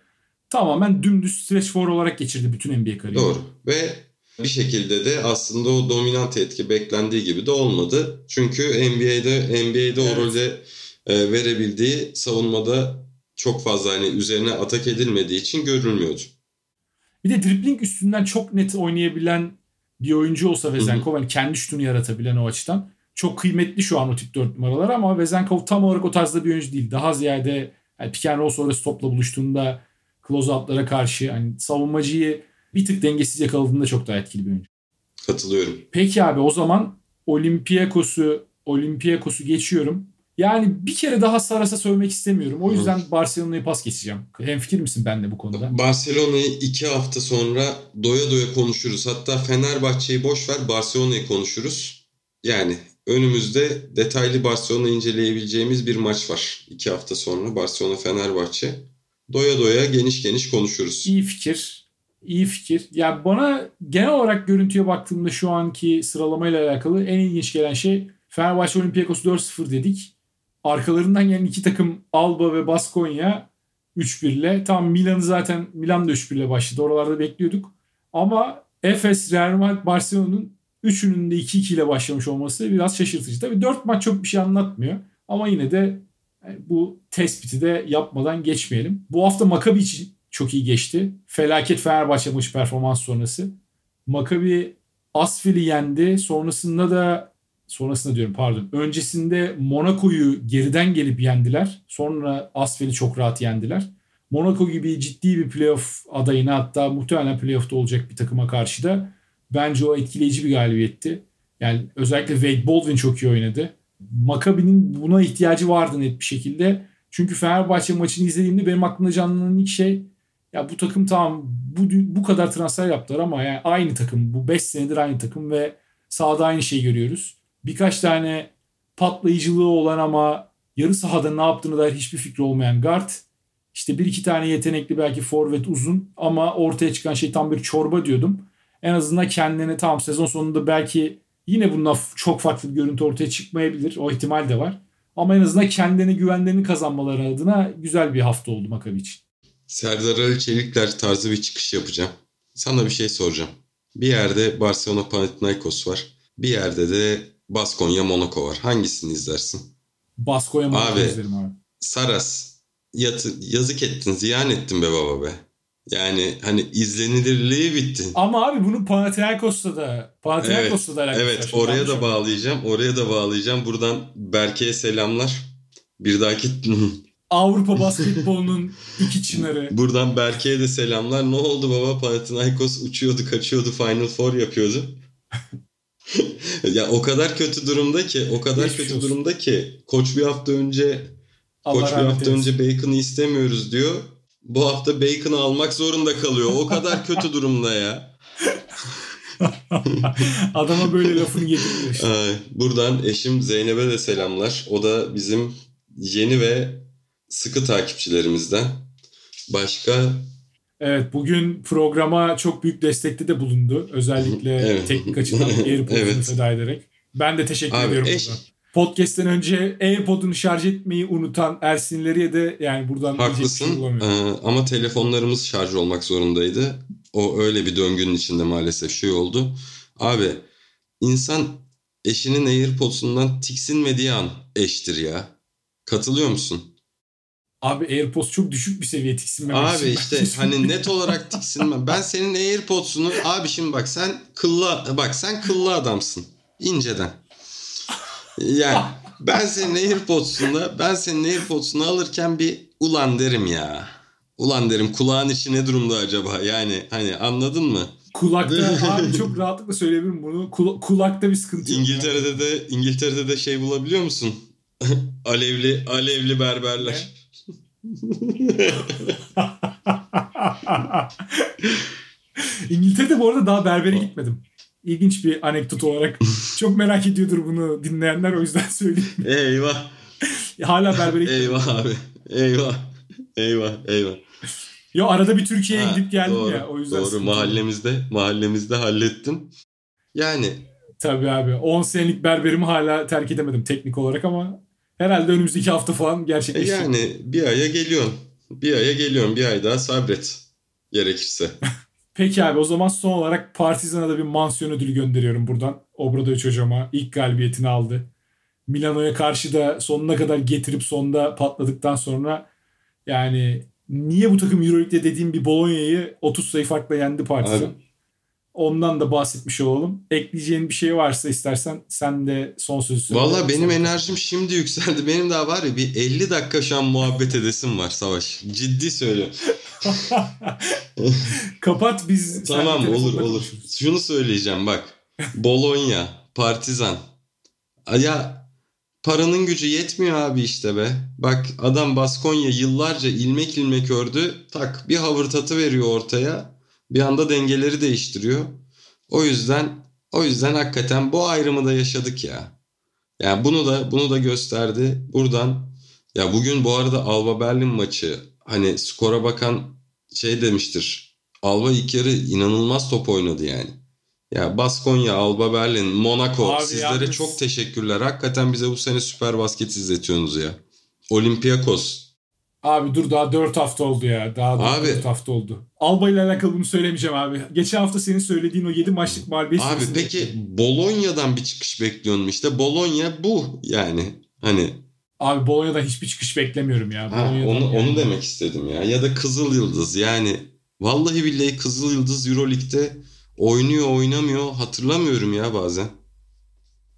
Tamamen dümdüz stretch four olarak geçirdi bütün NBA kariyerini. Doğru. Ve bir şekilde de aslında o dominant etki beklendiği gibi de olmadı. Çünkü NBA'de NBA'de evet. o rolde e, verebildiği savunmada çok fazla hani üzerine atak edilmediği için görülmüyordu. Bir de dribbling üstünden çok net oynayabilen bir oyuncu olsa Vezenkov hani kendi şutunu yaratabilen o açıdan çok kıymetli şu an o tip 4 numaralar ama Vezenkov tam olarak o tarzda bir oyuncu değil. Daha ziyade yani pick and roll sonrası topla buluştuğunda close out'lara karşı hani savunmacıyı bir tık dengesiz yakaladığında çok daha etkili bir oyuncu. Katılıyorum. Peki abi o zaman Olympiakos'u Olympiakos'u geçiyorum. Yani bir kere daha Saras'a söylemek istemiyorum. O yüzden Barcelona'yı pas geçeceğim. Hemfikir misin benimle bu konuda? Barcelona'yı iki hafta sonra doya doya konuşuruz. Hatta Fenerbahçe'yi boş ver Barcelona'yı konuşuruz. Yani önümüzde detaylı Barcelona inceleyebileceğimiz bir maç var. iki hafta sonra Barcelona-Fenerbahçe. Doya doya geniş geniş konuşuruz. İyi fikir. İyi fikir. Ya bana genel olarak görüntüye baktığımda şu anki sıralamayla alakalı en ilginç gelen şey Fenerbahçe Olympiakos 4-0 dedik. Arkalarından gelen iki takım Alba ve Baskonya 3-1 ile. Tam Milan'ı zaten Milan da 3-1 ile başladı. Oralarda bekliyorduk. Ama Efes, Real Madrid, Barcelona'nın üçünün de 2-2 ile başlamış olması biraz şaşırtıcı. Tabii 4 maç çok bir şey anlatmıyor. Ama yine de bu tespiti de yapmadan geçmeyelim. Bu hafta Maccabi için çok iyi geçti. Felaket Fenerbahçe maçı performans sonrası. Maccabi Asfil'i yendi. Sonrasında da sonrasında diyorum pardon. Öncesinde Monaco'yu geriden gelip yendiler. Sonra Asfel'i çok rahat yendiler. Monaco gibi ciddi bir playoff adayına hatta muhtemelen playoff'ta olacak bir takıma karşı da bence o etkileyici bir galibiyetti. Yani özellikle Wade Baldwin çok iyi oynadı. Maccabi'nin buna ihtiyacı vardı net bir şekilde. Çünkü Fenerbahçe maçını izlediğimde benim aklımda canlanan ilk şey ya bu takım tamam bu, bu kadar transfer yaptılar ama yani aynı takım. Bu 5 senedir aynı takım ve sahada aynı şeyi görüyoruz birkaç tane patlayıcılığı olan ama yarı sahada ne yaptığını dair hiçbir fikri olmayan guard. İşte bir iki tane yetenekli belki forvet uzun ama ortaya çıkan şey tam bir çorba diyordum. En azından kendini tam sezon sonunda belki yine bundan çok farklı bir görüntü ortaya çıkmayabilir. O ihtimal de var. Ama en azından kendine güvenlerini kazanmaları adına güzel bir hafta oldu Makabi için. Serdar Ali Çelikler tarzı bir çıkış yapacağım. Sana bir şey soracağım. Bir yerde Barcelona Panathinaikos var. Bir yerde de Baskonya Monaco var. Hangisini izlersin? Baskonya Monaco izlerim abi. Saras yatı, yazık ettin, ziyan ettin be baba be. Yani hani izlenilirliği bitti. Ama abi bunu Panathinaikos'ta da Panathinaikos'ta evet, da alakası Evet, oraya da bağlayacağım. Oraya da bağlayacağım. Buradan Berke'ye selamlar. Bir dahaki Avrupa basketbolunun iki çınarı. Buradan Berke'ye de selamlar. Ne oldu baba? Panathinaikos uçuyordu, kaçıyordu, Final Four yapıyordu. ya o kadar kötü durumda ki, o kadar Geçmiş kötü olsun. durumda ki koç bir hafta önce Allah koç bir hafta eylesin. önce Bacon'ı istemiyoruz diyor. Bu hafta Bacon'ı almak zorunda kalıyor. O kadar kötü durumda ya. Adama böyle lafını getiriyor işte. Buradan eşim Zeynep'e de selamlar. O da bizim yeni ve sıkı takipçilerimizden. Başka Evet bugün programa çok büyük destekte de bulundu. Özellikle evet. teknik açıdan AirPod'unu evet. feda ederek. Ben de teşekkür Abi, ediyorum. Eş... Podcast'ten önce AirPod'unu şarj etmeyi unutan Ersinleri'ye de yani buradan şey Haklısın ee, ama telefonlarımız şarj olmak zorundaydı. O öyle bir döngünün içinde maalesef şey oldu. Abi insan eşinin AirPod'sundan tiksinmediği an eştir ya. Katılıyor musun? Abi AirPods çok düşük bir seviye tiksinme. Abi işte hani net olarak tiksinme. Ben senin AirPods'unu abi şimdi bak sen kıllı bak sen kıllı adamsın. inceden. Yani ben senin AirPods'unu ben senin AirPods'unu alırken bir ulan derim ya. Ulan derim kulağın içi ne durumda acaba? Yani hani anladın mı? Kulakta abi çok rahatlıkla söyleyebilirim bunu. Kul- kulakta bir sıkıntı yok. İngiltere'de yani. de İngiltere'de de şey bulabiliyor musun? alevli alevli berberler. Ne? İngiltere'de bu arada daha berbere gitmedim. İlginç bir anekdot olarak. Çok merak ediyordur bunu dinleyenler o yüzden söyleyeyim. Eyvah. Hala berbere gitmedim. Eyvah abi. Eyvah. Eyvah. Eyvah. Yo arada bir Türkiye'ye gidip geldim doğru, ya. O yüzden doğru mahallemizde mahallemizde hallettim. Yani Tabii abi. 10 senelik berberimi hala terk edemedim teknik olarak ama Herhalde önümüzdeki hafta falan gerçekleşecek. Yani bir aya geliyorsun. Bir aya geliyorsun. Bir ay daha sabret. Gerekirse. Peki abi o zaman son olarak Partizan'a da bir mansiyon ödülü gönderiyorum buradan. Obradoviç hocama ilk galibiyetini aldı. Milano'ya karşı da sonuna kadar getirip sonda patladıktan sonra yani niye bu takım Euroleague'de dediğim bir Bologna'yı 30 sayı farkla yendi Partizan? Abi, Ondan da bahsetmiş olalım. Ekleyeceğin bir şey varsa istersen sen de son sözü söyle. Valla benim enerjim şimdi yükseldi. Benim daha var ya bir 50 dakika şu an muhabbet edesim var Savaş. Ciddi söylüyorum. Kapat biz. Tamam olur olur. Konuşuruz. Şunu söyleyeceğim bak. Bologna, Partizan. Ya paranın gücü yetmiyor abi işte be. Bak adam Baskonya yıllarca ilmek ilmek ördü. Tak bir havırtatı veriyor ortaya. Bir anda dengeleri değiştiriyor. O yüzden o yüzden hakikaten bu ayrımı da yaşadık ya. Yani bunu da bunu da gösterdi. Buradan ya bugün bu arada Alba Berlin maçı hani skora bakan şey demiştir. Alba ilk yarı inanılmaz top oynadı yani. Ya Baskonya, Alba Berlin, Monaco Abi sizlere yalnız- çok teşekkürler. Hakikaten bize bu sene süper basket izletiyorsunuz ya. Olympiakos. Abi dur daha 4 hafta oldu ya. Daha Abi- 4 hafta oldu. Alba ile alakalı bunu söylemeyeceğim abi. Geçen hafta senin söylediğin o 7 maçlık mağlubiyet. Abi peki Bologna'dan bir çıkış bekliyorsun işte. Bologna bu yani. Hani Abi Bolonya'dan hiçbir çıkış beklemiyorum ya. ha, Bolonya'dan onu yani. onu demek istedim ya. Ya da Kızıl Yıldız yani. Vallahi billahi Kızıl Yıldız EuroLeague'de oynuyor oynamıyor hatırlamıyorum ya bazen.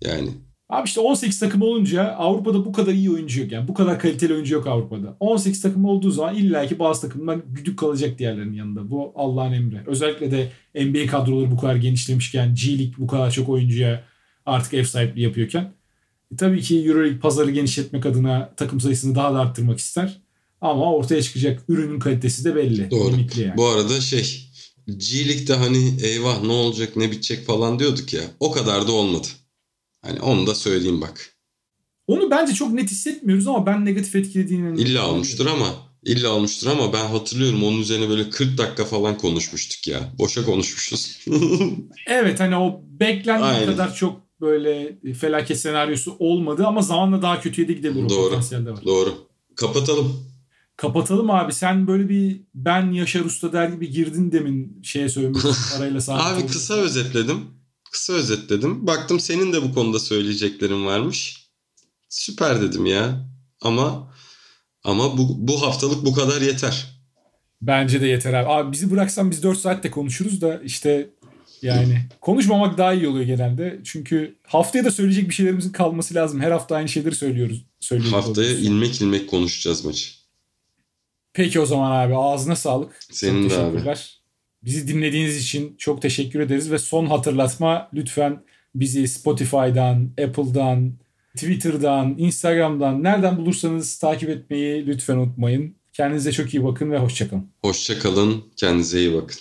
Yani Abi işte 18 takım olunca Avrupa'da bu kadar iyi oyuncu yok. Yani bu kadar kaliteli oyuncu yok Avrupa'da. 18 takım olduğu zaman illaki bazı takımlar güdük kalacak diğerlerinin yanında. Bu Allah'ın emri. Özellikle de NBA kadroları bu kadar genişlemişken, G League bu kadar çok oyuncuya artık ev sahipliği yapıyorken. E tabii ki Euroleague pazarı genişletmek adına takım sayısını daha da arttırmak ister. Ama ortaya çıkacak ürünün kalitesi de belli. Doğru. Limitli yani. bu arada şey G League'de hani eyvah ne olacak ne bitecek falan diyorduk ya. O kadar da olmadı. Hani onu da söyleyeyim bak. Onu bence çok net hissetmiyoruz ama ben negatif etkilediğini İlla olmuştur ama illa olmuştur ama ben hatırlıyorum onun üzerine böyle 40 dakika falan konuşmuştuk ya. Boşa konuşmuşuz. Evet hani o beklendiği Aynen. kadar çok böyle felaket senaryosu olmadı ama zamanla daha kötüye de gidebilir. Doğru. var. Doğru. Kapatalım. Kapatalım abi. Sen böyle bir ben Yaşar Usta der gibi girdin demin şeye söylemek için parayla sabit Abi kısa özetledim. Kısa özetledim. Baktım senin de bu konuda söyleyeceklerin varmış. Süper dedim ya. Ama ama bu, bu haftalık bu kadar yeter. Bence de yeter abi. Abi bizi bıraksan biz 4 saatte konuşuruz da işte yani konuşmamak daha iyi oluyor genelde. Çünkü haftaya da söyleyecek bir şeylerimizin kalması lazım. Her hafta aynı şeyleri söylüyoruz. söylüyoruz Haftaya oluyoruz. ilmek ilmek konuşacağız maçı. Peki o zaman abi ağzına sağlık. Senin çok de abi. Bizi dinlediğiniz için çok teşekkür ederiz ve son hatırlatma lütfen bizi Spotify'dan, Apple'dan, Twitter'dan, Instagram'dan nereden bulursanız takip etmeyi lütfen unutmayın. Kendinize çok iyi bakın ve hoşçakalın. Hoşça kalın. Kendinize iyi bakın.